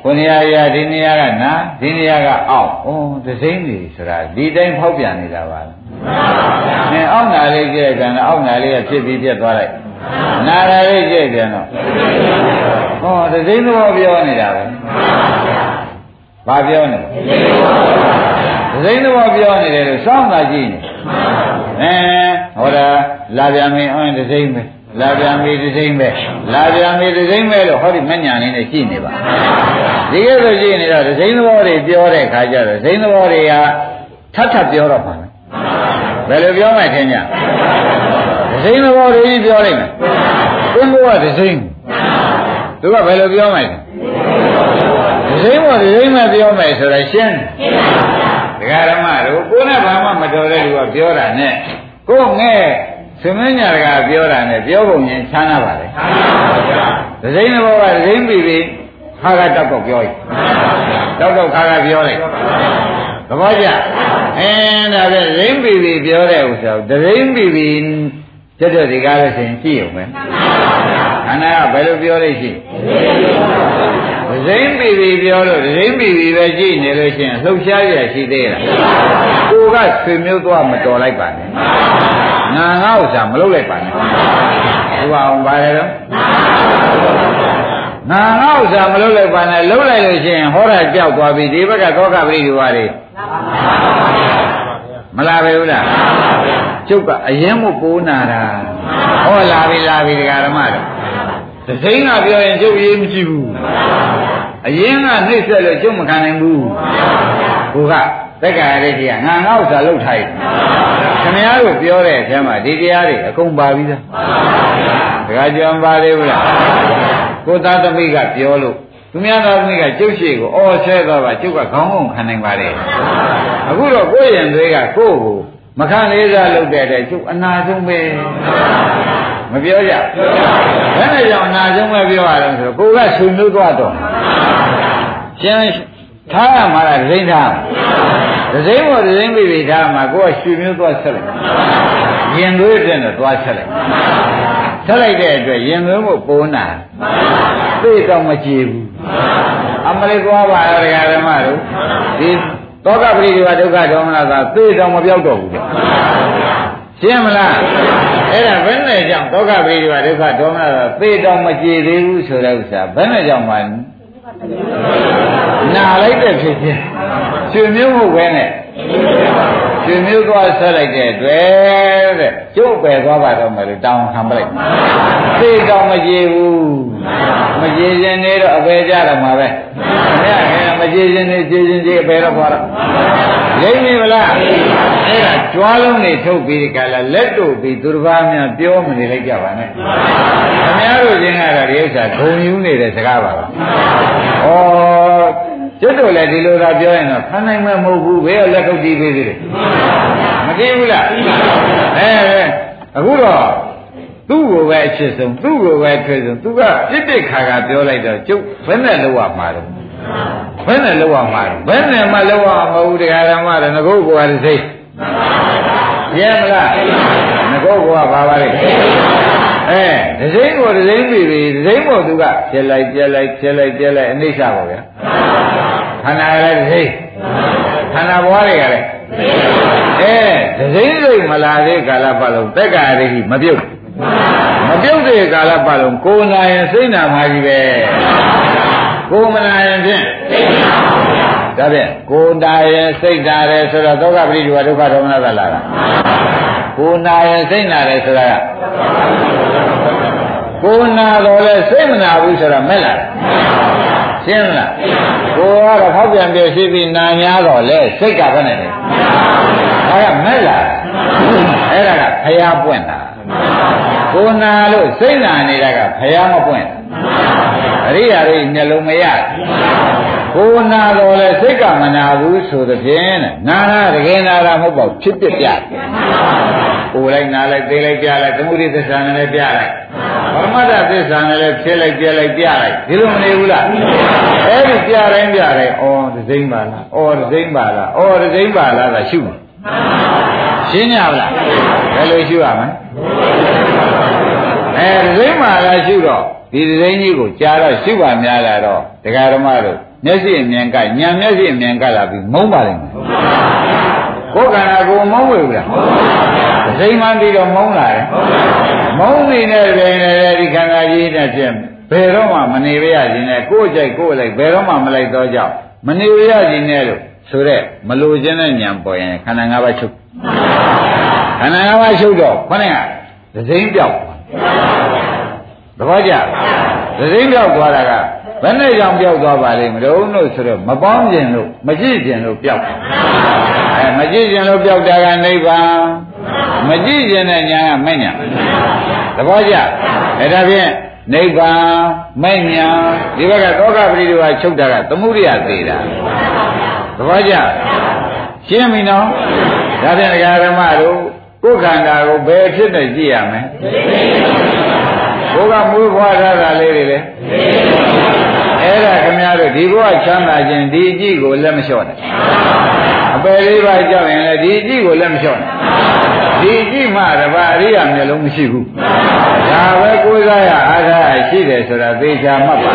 ဘုနေရာရာဒီနေရာကနာဒီနေရာကအောက်ဩသစိမ့်နေဆိုတာဒီတိုင်းဖောက်ပြန်နေတာပါလားမှန်ပါဗျာနင်အောက်နာလေးကြည့်တဲ့ကံအောက်နာလေးကဖြစ်ပြီးပြတ်သွားလိုက်နာရာလေးကြည့်ပြန်တော့ဟောသစိမ့်သဘောပြောနေတာပဲဘာပြောနေလဲသစိမ့်သဘောပြောနေတယ်လို့စောင့်တာကြည့်နေအဲဟောတာလာပြန်မင်းအင်းသစိမ့်ပဲ လာပြန်ပြီသစိမ့်ပဲလာပြန်ပြီသစိမ့်ပဲလို့ဟောဒီမညာလေးနဲ့ကြည့်နေပါဒီကဲဆိုကြည့်နေတော့သစိမ့်သဘောတွေပြောတဲ့ခါကျတော့သစိမ့်သဘောတွေကထပ်ထပ်ပြောတော့မှာဘယ်လိုပြောမှထင်ကြသစိမ့်သဘောတွေပြောလိုက်မယ်ဘုန်းဘုရားသစိမ့်သူကဘယ်လိုပြောမှလဲသစိမ့်ဘောသစိမ့်မပြောမယ်ဆိုတော့ရှင်းဒကာရမတို့ကိုယ်နဲ့ဘာမှမတော်တဲ့လူကပြောတာနဲ့ကိုယ်ငဲ့ သမင်းညာကပြောတာနဲ့ပြောပုံချင်းချမ်းသာပါလေချမ်းသာပါဗျာဒဇိမဘောကဒဇိမပြီပြီခါကတောက်တော့ပြောရင်တောက်တော့ခါကပြောလိုက်သဘောကျအင်းဒါပဲဒဇိမပြီပြီပြောတဲ့ဥစ္စာဒဇိမပြီပြီတက်တဲ့ဒီကားလို့ဆိုရင်ကြည့်အောင်မယ်ခန္ဓာကဘယ်လိုပြောလို့ရှိဒဇိမပြီပြီပြောလို့ဒဇိမပြီပြီပဲကြည့်နေလို့ရှိရင်လှုပ်ရှားရရှိသေးလားကိုကဆွေမျိုးသွားမတော်လိုက်ပါနဲ့ ငါငါဥစ္စာမလုပ်လိုက်ပါနဲ့သူအောင်ပါလေတော့ငါငါဥစ္စာမလုပ်လိုက်ပါနဲ့လုပ်လိုက်လို့ရှိရင်ဟောတာကြောက်သွားပြီဒီဘက်ကသောကပရိဒီဝါတွေမလာပဲဘူးလားကျုပ်ကအရင်မို့ပိုးနာတာဟောလာပြီလာပြီဒကာဓမ္မတို့တစိမ့်ကပြောရင်ကျုပ်ရေးမရှိဘူးအရင်ကနှိမ့်ဆက်လို့ကျုပ်မခံနိုင်ဘူးဘုရား တက္ကရာရိတ်ကြီးကငါငါ့ဥစ္စာလုပ်ထားခင်ဗျားတို့ပြောတဲ့အထဲမှာဒီတရားတွေအကုန်ပါပြီးသားတခါကြံပါသေးဘူးလားကိုသားသမီးကပြောလို့သူများသားသမီးကကျုပ်ရှိကိုအော်ဆဲသွားပါကျုပ်ကခေါင်းကုန်ခံနိုင်ပါလေအခုတော့ကိုယ့်ရင်တွေကကိုယ့်ကိုမခံလေးစားလုပ်တဲ့တဲ့ကျုပ်အနာဆုံးပဲမပြောကြဘယ်နဲ့ကြောင့်အနာဆုံးပဲပြောရအောင်ဆိုတော့ကိုကဆွေမျိုးသွားတော့ရှင်း ထားရမှာလားဒိဋ္ဌာဒစိမ့်ပေါ်ဒစိမ့်ပြီပြီထားမှာကိုကရွှေမျိုးသွားဆက်လိုက်ရင်သွေးတဲ့နဲ့သွားဆက်လိုက်ဆက်လိုက်တဲ့အတွက်ရင်သွေးမို့ပိုးနာသိတော့မကြည့်ဘူးအမလေးသွားပါရောဓမ္မတို့ဒီသောကပရိဒီဝဒုက္ခဒေါမနသာသိတော့မပြောက်တော့ဘူးတဲ့ရှင်းမလားအဲ့ဒါဘယ်နဲ့ကြောင့်ဒုက္ခပရိဒီဝဒုက္ခဒေါမနသာသိတော့မကြည့်သေးဘူးဆိုတဲ့ဥစ္စာဘယ်နဲ့ကြောင့်မှ နာလိုက်တဲ့ဖြစ်ချင်းရွှေမျိုးဟုတ်ပဲနဲ့ရွှေမျိုးသွားဆက်လိုက်တဲ့အတွက်တဲ့ကျုပ်ပဲသွားပါတော့မယ်လို့တောင်းခံပလိုက်သိတော့မကြည့်ဘူး မကြည့်ရင်နေတော့အပေကြတော့မှာပဲမရခင်မကြည့်ရင်နေကြည့်ရင်ကြည့်အပေတော့သွားတော့လိမ့်ပြီမလားအဲ့ဒါကြွားလုံးနေထုတ်ပြီးဒီကလာလက်တို့ပြီးသူတစ်ပါးများပြောမနေလိုက်ကြပါနဲ့ခင်ဗျားတို့ချင်းကတော့ဒီဥစ္စာဂုံယူနေတဲ့စကားပါပဲဩကျွတ်တို့လည်းဒီလိုသာပြောရင်တော့ခံနိုင်မှာမဟုတ်ဘူးဘယ်လက်ထုတ်ကြည့်သေးသေးလဲမကြည့်ဘူးလားအဲအခုတော့ သူ့ကိုပဲအချစ်ဆုံးသူ့ကိုပဲထွေးဆုံးသူကပြစ်ပြစ်ခါခါပြောလိုက်တော့ကျုပ်ဘယ်နဲ့လောက်ရမှာတော့ဘယ်နဲ့လောက်ရမှာဘယ်နဲ့မှလောက်ရမှာမဟုတ်တရားဓမ္မတော့ငကုတ်ကွာတစ်စိတ်ရဲမလားငကုတ်ကွာပါပါလေအဲဒစိမ့်ကိုဒစိမ့်ပြီပြီဒစိမ့်ကိုသူကပြက်လိုက်ပြက်လိုက်ပြက်လိုက်ပြက်လိုက်အနိစ္စပါဗျာခန္ဓာရလည်းဒစိမ့်ခန္ဓာဘဝတွေကလည်းအဲဒစိမ့်စိတ်မလာသေးကာလပတ်လုံးတက်္ကာရိမပြုတ် မပြုတ်တဲ့ကာလပတ်လုံးကိုယ်နာရင်စိတ်နာမှာကြီးပဲကိုယ်မနာရင်ဖြင့်ဒါဖြင့်ကိုယ်နာရင်စိတ်နာတယ်ဆိုတော့ဒုက္ခပရိဒီဝဒုက္ခဒေါမနသလာတာကိုယ်နာရင်စိတ်နာတယ်ဆိုတာကကိုယ်နာတော့လဲစိတ်မနာဘူးဆိုတော့မဲ့လားရှင်းလားကိုယ်ကတော့ဖောက်ပြန်ပြရှိပြီးနာများတော့လဲစိတ်ကဘယ်နဲ့လဲဒါကမဲ့လားအဲ့ဒါကဖျားပွင့်တာ ကိုယ်နာလို့စိတ်နာနေတာကဖျားမပွင့်အရိယာတွေမျက်လုံးမရကိုယ်နာတော့လဲစိတ်ကမနာဘူးဆိုတဲ့ဖြင့်နာနာတကယ်နာတာမဟုတ်ပါဘူးဖြစ်ပြပြကိုယ်လိုက်နာလိုက်သိလိုက်ပြလိုက်သမုဒိသစ္စာနဲ့လည်းပြလိုက်ပရမတ္ထသစ္စာနဲ့လည်းဖြစ်လိုက်ပြလိုက်ပြလိုက်ဒီလိုမနေဘူးလားအဲ့ဒီပြတိုင်းပြတိုင်းဩဒစိမ့်ပါလားဩဒစိမ့်ပါလားဩဒစိမ့်ပါလားသာရှုမှာရှင်းကြပါလားဘယ်လိုရှုရမလဲ အဲဒစိမ့်ပါလားရှုတော့ဒီဒစိမ့်ကြီးကိုကြားတော့ရှုပါများလာတော့ဒကာဓမ္မတို့မျက်စိအမြင်ကညံမျက်စိအမြင်ကလာပြီးမုန်းပါလိမ့်မယ်ကိုယ်ခန္ဓာကိုယ်မုန်းဝေဘူးလားစိမ်မှန်ပြီးတော့မုန်းလာတယ်မုန်းနေတဲ့ပင်လည်းဒီခန္ဓာကြီးနဲ့ဖြင့်ဘယ်တော့မှမနေရခြင်းနဲ့ကိုယ်ကြိုက်ကိုယ်လိုက်ဘယ်တော့မှမလိုက်တော့ကြောက်မနေရခြင်းနဲ့လို့ဆိုတဲ့မလိုခြင်းနဲ့ညံပေါ်ရင်ခန္ဓာ၅ပါးချုပ် ခန္ဓာ၅ပါးချုပ်တော့ခொနဲ့ကဒစိမ့်ပြောက်သဘောကျဒစိမ့်ပြောက်သွားတာကဘယ်နဲ့ကြောင့်ပြောက်သွားပါလိမ့်မလို့လို့ဆိုတော့မပေါင်းခြင်းလို့မကြည့်ခြင်းလို့ပြောက်အဲမကြည့်ခြင်းလို့ပြောက်တာကနိဗ္ဗာန်မကြည့်ခြင်းနဲ့ညာကမဲ့ညာသဘောကျအဲဒါဖြင့်နိဗ္ဗာန်မဲ့ညာဒီဘက်ကသောကပရိဒီဝချုပ်တာကသမှုရိယသေးတာသဘောကျရှင်းပြီနော်ဒါဖြင့်ဒကာဓမ္မတို့ ကိုယ်ခန္ဓာကိုဘယ်ဖြစ်နေကြည့်ရမလဲကိုယ်ကမွေးဖွားထားတာလေးတွေလေအဲ့ဒါခင်ဗျားတို့ဒီဘဝချမ်းသာခြင်းဒီအကြည့်ကိုလက်မလျှော့နဲ့အပယ်လေးပါးကြောက်ရင်လည်းဒီအကြည့်ကိုလက်မလျှော့နဲ့ဒီအကြည့်မှတပါအရိယာမျက်လုံးမရှိဘူးဒါပဲကိုးစားရအားထားရှိတယ်ဆိုတာသေချာမှတ်ပါ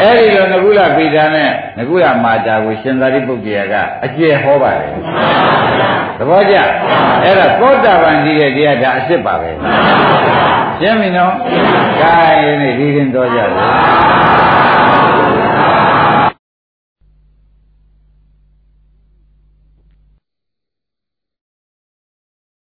အဲ့ဒီလိုငကုလပိဋကနဲ့ငကုလမာတာကိုရှင်သာရိပုတ္တရာကအကျယ်ဟောပါတယ်သဘောကျအဲ့ဒါသောတာပန်ကြီးတဲ့တရားဒါအစ်စ်ပါပဲရှင်းပြီနော် gain နေဒီရင်တော့ကြတယ်